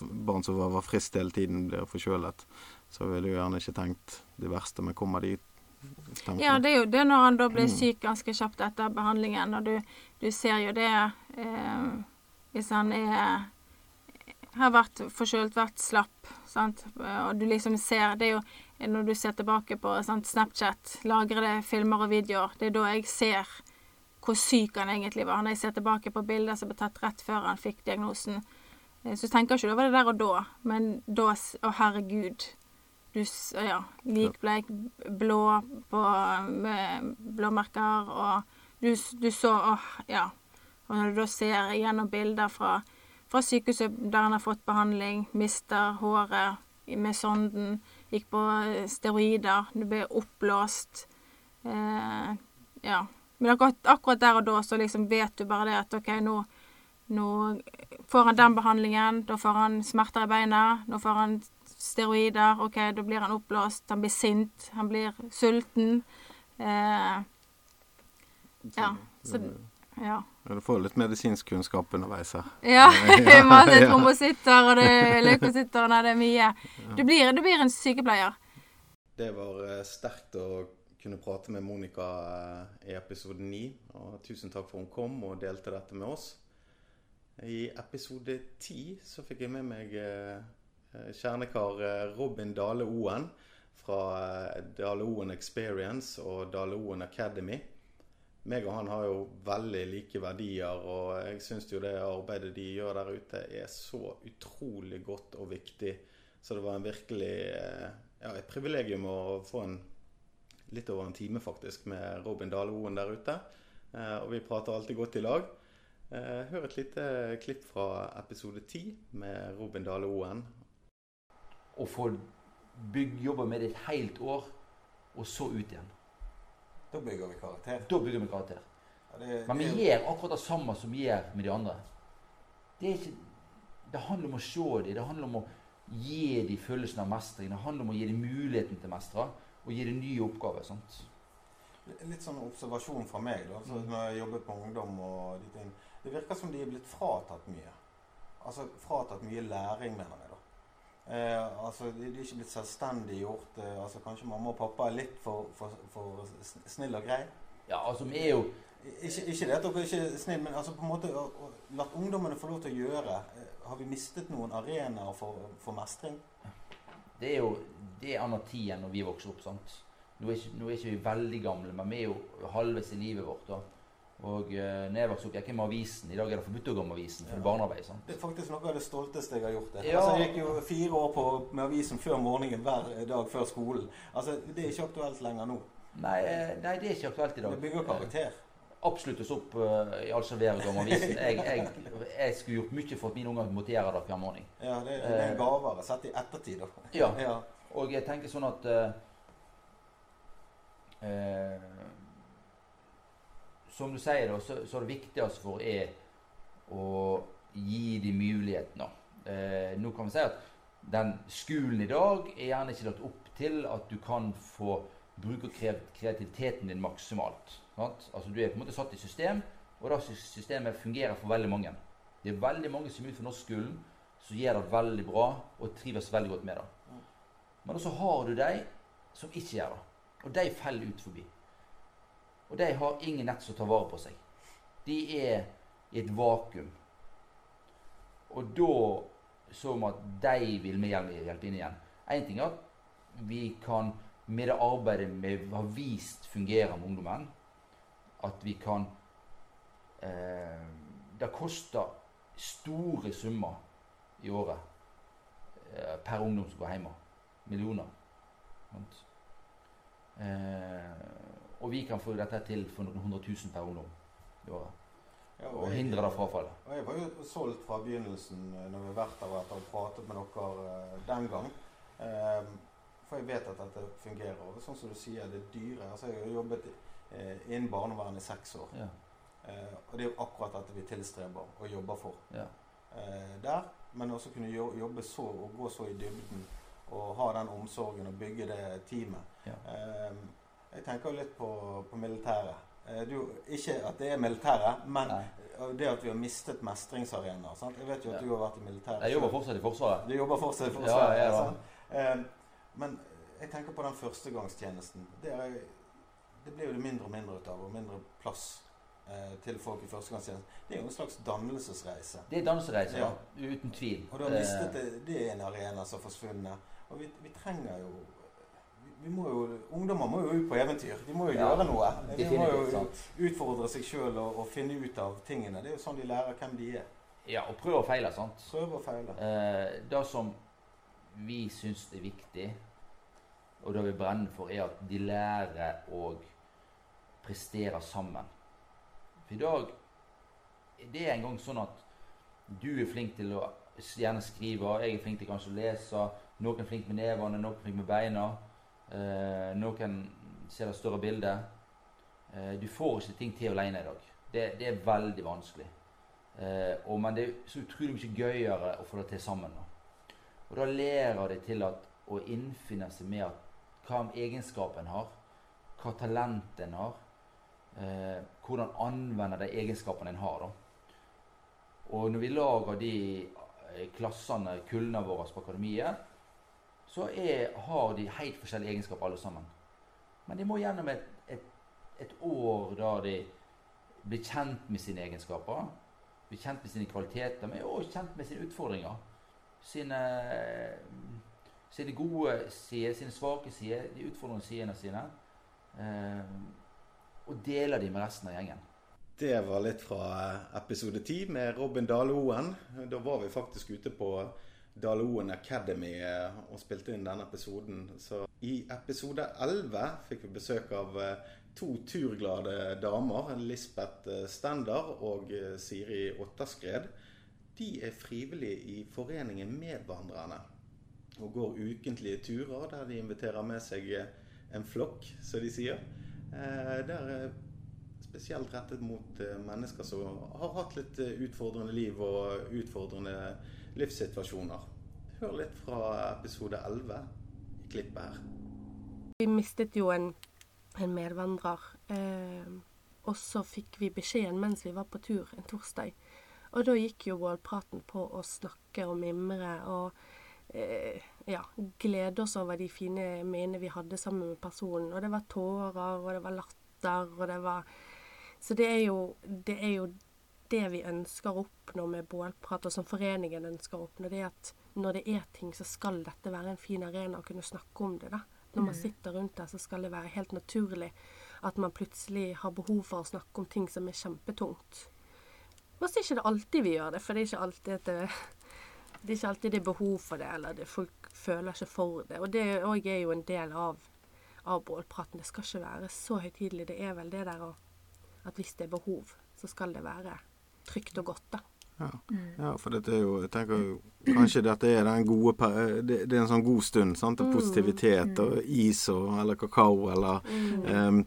barn som var, var friskt hele tiden, blir forkjølet, så ville du gjerne ikke tenkt det verste, men kommer de tankene? Ja, det er jo det når han da blir Mm. syk ganske kjapt etter behandlingen. Og du, du ser jo det eh, hvis han er har vært forkjølt, vært slapp, sant. Og du liksom ser Det er jo når du ser tilbake på sant, Snapchat, lagrede filmer og videoer, det er da jeg ser hvor syk han egentlig var. Når jeg ser tilbake på bilder som ble tatt rett før han fikk diagnosen, så tenker ikke over det der og da, men da Å, herregud. Du Ja. Likbleik, blå på med blåmerker, og du, du så Åh, ja. Og når du da ser gjennom bilder fra, fra sykehuset der han har fått behandling, mister håret med sonden, gikk på eh, steroider, du ble oppblåst eh, Ja. Men akkurat, akkurat der og da så liksom vet du bare det at OK, nå, nå får han den behandlingen, da får han smerter i beina, nå får han steroider, OK, da blir han oppblåst, han blir sint, han blir sulten. Eh, ja. Så ja. Ja, Du får litt medisinsk kunnskap underveis her. Ja. Masse trombositter, og det er leukositter, nei, det er mye. Du blir, du blir en sykepleier. Det var eh, sterkt å kunne prate med Monica eh, i episode 9. Og tusen takk for hun kom og delte dette med oss. I episode 10 så fikk jeg med meg eh, eh, kjernekar eh, Robin Dale Oen fra Dale Oen Experience og Dale Oen Academy. Meg og han har jo veldig like verdier, og jeg syns jo det arbeidet de gjør der ute, er så utrolig godt og viktig. Så det var en virkelig ja, et privilegium å få en litt over en time faktisk med Robin Dale Oen der ute. Og vi prater alltid godt i lag. Eh, hør et lite klipp fra episode 10 med Robin Dale Oen. Å få byggjobber med det et helt år, og så ut igjen. Da bygger vi karakter. Da bygger vi karakter. Ja, det, Men vi det- gjør akkurat det samme som vi gjør med de andre. Det, er ikke, det handler om å se dem, det handler om å gi dem følelsen av mestring. Det handler om å gi dem muligheten til å mestre, og gi dem nye oppgaver. sant? Litt sånn observasjon fra meg, da. Så Mm. når jeg jobber på ungdom og de ting. Det virker som de er blitt fratatt mye. Altså fratatt mye læring, mener jeg, da. Eh, altså, de, de er ikke blitt selvstendiggjort. Eh, altså, kanskje mamma og pappa er litt for, for, for snill og grei. Ja, altså, vi er jo Ikke, ikke det at dere ikke er snille, men altså på en måte latt ungdommene få lov til å gjøre. Eh, har vi mistet noen arenaer for, for mestring? Det er jo det er annen tid enn når vi vokste opp. sant? Nå er, ikke, nå er ikke vi veldig gamle, men vi er jo halvveis i livet vårt. da. Og eh, når jeg vokste opp, gikk jeg med avisen. I dag er det forbudt å gå med avisen, for er barnearbeid. sant? Det er faktisk noe av det stolteste jeg har gjort. Det. Ja. Altså, jeg gikk jo fire år på, med avisen før morgenen hver dag før skolen. Altså, Det er ikke aktuelt lenger nå. Nei, eh, nei, det er ikke aktuelt i dag. Det bygger karakter. Absolutt oss opp uh, i all servering om avisen. Jeg, jeg, jeg skulle gjort mye for at mine unger måtte gjøre det hver morgen. Ja, det, det er en gavere sett i ettertid. da. Ja. ja. Og jeg tenker sånn at eh, eh, Som du sier, da, så, så det viktigste for er å gi dem mulighetene. Eh, nå kan vi si at den skolen i dag er gjerne ikke lagt opp til at du kan få bruke kreativiteten din maksimalt. Sant? Altså Du er på en måte satt i system, og det systemet fungerer for veldig mange. Det er veldig mange som er utenfor norskskolen som gjør det veldig bra og trives veldig godt med det. Men også har du de som ikke gjør det. Og de faller ut forbi. Og de har ingen nett som tar vare på seg. De er i et vakuum. Og da så vi at de vil vi hjelpe inn igjen. Én ting er at vi kan med det arbeidet vi har vist fungerer med ungdommen, at vi kan eh, Det koster store summer i året eh, per ungdom som går hjemme. Millioner. Eh, og vi kan få dette til for noen hundre tusen per ungdom i året. Ja, Og jeg- hindre det frafallet. Og jeg var jo solgt fra begynnelsen eh, når vi har vært der etter å pratet med dere eh, den gang. Eh, for jeg vet at dette fungerer. Og sånn som du sier, det dyre. Altså, jeg har jobbet eh, innen barnevern i seks år. Ja. Og det er jo akkurat dette vi tilstreber og jobber for. Ja. Der. men også kunne jobbe så og gå så i dybden og ha den omsorgen og bygge det teamet. Ja. Eh, jeg tenker jo litt på, på militæret. Eh, jo ikke at det er militæret, men Nei. det at vi har mistet mestringsarenaer. Jeg vet jo at Ja. du har vært i militæret. Jeg jobber fortsatt i Forsvaret. Du jobber fortsatt i Forsvaret. ja, sant? Eh, men jeg tenker på den førstegangstjenesten. Det, er, det blir jo det mindre og mindre ut av, og mindre plass eh, til folk i førstegangstjenesten. Det er jo en slags dannelsesreise. Det er dannelsesreise, Ja. Uten tvil. Og du har Eh, mistet det. Det er en arena som har forsvunnet. Og vi, vi trenger jo må jo, Ungdommer må jo ut på eventyr. De må jo Ja, gjøre noe. De må jo sant. utfordre seg sjøl og, og finne ut av tingene. Det er jo sånn de lærer hvem de er. Ja, og prøve og feile, sant. Prøve og feile. Eh, det som vi syns er viktig, og det vi brenner for, er at de lærer å prestere sammen. For i dag det er en gang sånn at du er flink til å gjerne skrive, jeg er flink til kanskje å lese, noen er flink med nevene, noen er flink med beina, eh, noen ser det større bildet. Eh, du får ikke ting til alene i dag. Det, det er veldig vanskelig. Eh, og, men det er så utrolig mye gøyere å få det til sammen. Da. Og da lærer de til at, å innfinne seg med at, hva egenskapen har, hva talentet en har, eh, hvordan anvende de egenskapene en har. Da. Og når vi lager de eh, klassene, kullene våre på akademiet, så er, har de helt forskjellige egenskaper alle sammen. Men de må gjennom et, et, et år der de blir kjent med sine egenskaper, blir kjent med sine kvaliteter, men også kjent med sine utfordringer. Sine, sine gode sider, sine svake sider, de utfordrende sidene sine. Eh, og deler de med resten av gjengen. Det var litt fra episode 10 med Robin Dale-Oen. Da var vi faktisk ute på Dale-Oen Academy eh, og spilte inn denne episoden. Så i episode 11 fikk vi besøk av eh, to turglade damer. Lisbeth eh, Stender og Siri Otterskred. De er frivillige i foreningen Medvandrerne. Og går ukentlige turer der de inviterer med seg en flokk, som de sier. Der er spesielt rettet mot mennesker som har hatt litt utfordrende liv og utfordrende livssituasjoner. Hør litt fra episode 11 i klippet her. Vi mistet jo en, en medvandrer. Eh, og så fikk vi beskjeden mens vi var på tur en torsdag. Og da gikk jo bålpraten på å snakke og mimre og eh, ja, glede oss over de fine minnene vi hadde sammen med personen. Og det var tårer, og det var latter, og det var Så det er jo det, er jo det vi ønsker å oppnå med bålprat, og som foreningen ønsker å oppnå. Det er at når det er ting, så skal dette være en fin arena å kunne snakke om det. da. Når man sitter rundt der, så skal det være helt naturlig at man plutselig har behov for å snakke om ting som er kjempetungt. Og så er ikke det alltid vi gjør det, for det er ikke alltid det, det er ikke alltid det er behov for det, eller det, folk føler ikke for det. Og det òg er jo en del av, av bålpraten. Det skal ikke være så høytidelig. Det er vel det der at hvis det er behov, så skal det være trygt og godt, da. Ja, ja for dette er jo Jeg tenker jo kanskje dette er den gode Det, det er en sånn god stund. sant? Og positivitet og is og, eller kakao eller em,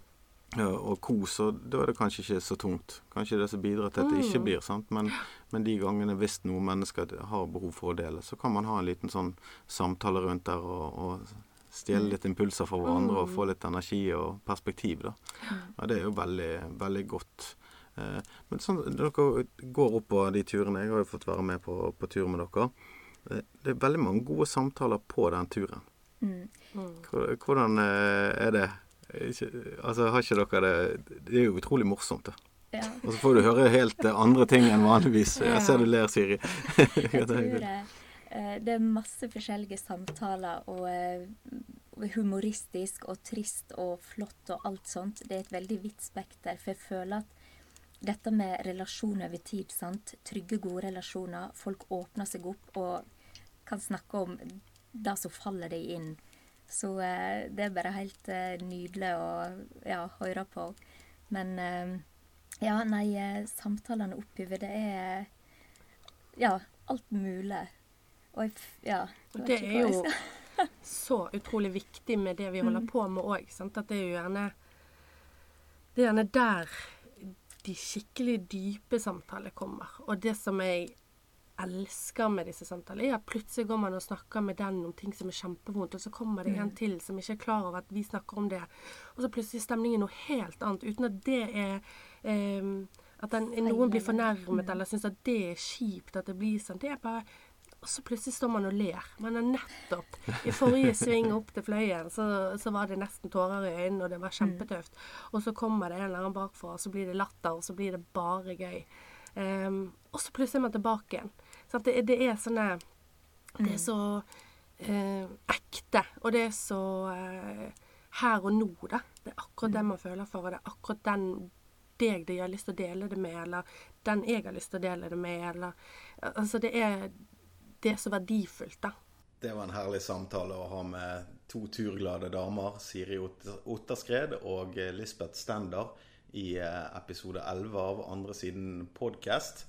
ja, og kos. Og da er det kanskje ikke så tungt. Kanskje det som bidrar til at det ikke blir. sant? Men, men de gangene hvis noen mennesker har behov for å dele, så kan man ha en liten sånn samtale rundt der og, og stjele litt impulser fra hverandre og få litt energi og perspektiv. da. Ja, Det er jo veldig, veldig godt. Eh, Men sånn, dere går opp på de turene. Jeg har jo fått være med på, på tur med dere. Eh, Det er veldig mange gode samtaler på den turen. Mm. Hvordan eh, er det? Altså, har ikke dere det Det er jo utrolig morsomt, da. Ja. Og så får du høre helt andre ting enn vanligvis. Jeg ser du ler, Siri. Jeg tror det, det er masse forskjellige samtaler, og humoristisk og trist og flott og alt sånt. Det er et veldig vidt spekter. For jeg føler at dette med relasjoner over tid, sant? trygge, gode relasjoner, folk åpner seg opp og kan snakke om det som faller deg inn. Så eh, det er bare helt eh, nydelig å ja, høre på. Men eh, ja, nei, eh, samtalene oppover, det er ja, alt mulig. Og jeg, ja jeg Det er jo så utrolig viktig med det vi holder Mm. på med òg. At det er jo gjerne Det er gjerne der de skikkelig dype samtalene kommer. Og det som jeg elsker med disse samtalene, er at plutselig går man og snakker med den om ting som er kjempevondt, og så kommer det en Mm. til som ikke er klar over at vi snakker om det. Og så plutselig er stemningen noe helt annet, uten at det er eh, At den, noen blir fornærmet eller syns at det er kjipt at det blir sånn. Det er bare og så plutselig står man og ler. Man har nettopp I forrige sving opp til Fløyen så, så var det nesten tårer i øynene, og det var kjempetøft. Og så kommer det en eller annen bakfra, og så blir det latter, og så blir det bare gøy. Um, og så plutselig er man tilbake igjen. Så det, det er sånne Det er så uh, ekte, og det er så uh, her og nå, da. Det er akkurat det man føler for, og det er akkurat den deg det jeg har lyst til å dele det med, eller den jeg har lyst til å dele det med, eller Altså, det er det er så verdifullt, da. Det var en herlig samtale å ha med to turglade damer, Siri Otterskred og eh, Lisbeth Stender, i eh, episode 11 av Andre siden podkast.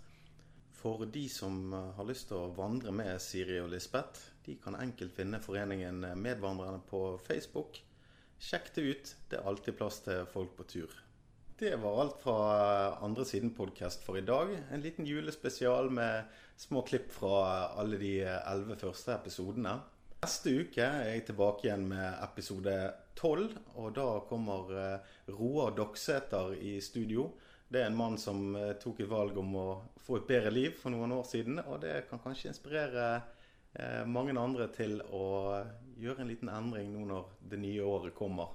For de som eh, har lyst til å vandre med Siri og Lisbeth, de kan enkelt finne foreningen Medvandrerne på Facebook. Sjekk det ut. Det er alltid plass til folk på tur. Det var alt fra eh, Andre siden podkast for i dag. En liten julespesial med små klipp fra alle de elleve første episodene. Neste uke er jeg tilbake igjen med episode 12, og da kommer eh, Roar Doksæter i studio. Det er en mann som eh, tok et valg om å få et bedre liv for noen år siden, og det kan kanskje inspirere eh, mange andre til å gjøre en liten endring nå når det nye året kommer.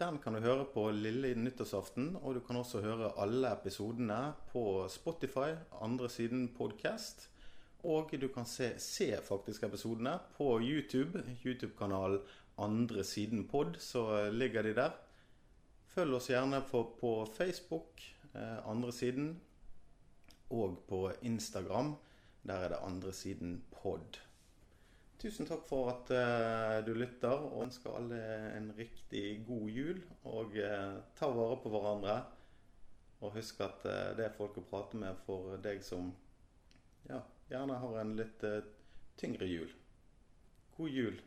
Den kan du høre på lille nyttårsaften, og du kan også høre alle episodene på Spotify, andre siden podcast. Og du kan se, se faktisk episodene på YouTube, YouTube-kanalen Andre siden pod, så ligger de der. Følg oss gjerne på, på Facebook, eh, Andre siden, og på Instagram. Der er det Andre siden pod. Tusen takk for at uh, du lytter, og ønsker alle en riktig god jul. Og uh, ta vare på hverandre. Og husk at uh, det er folk å prate med for deg som ja, gjerne har en litt tyngre jul. God jul.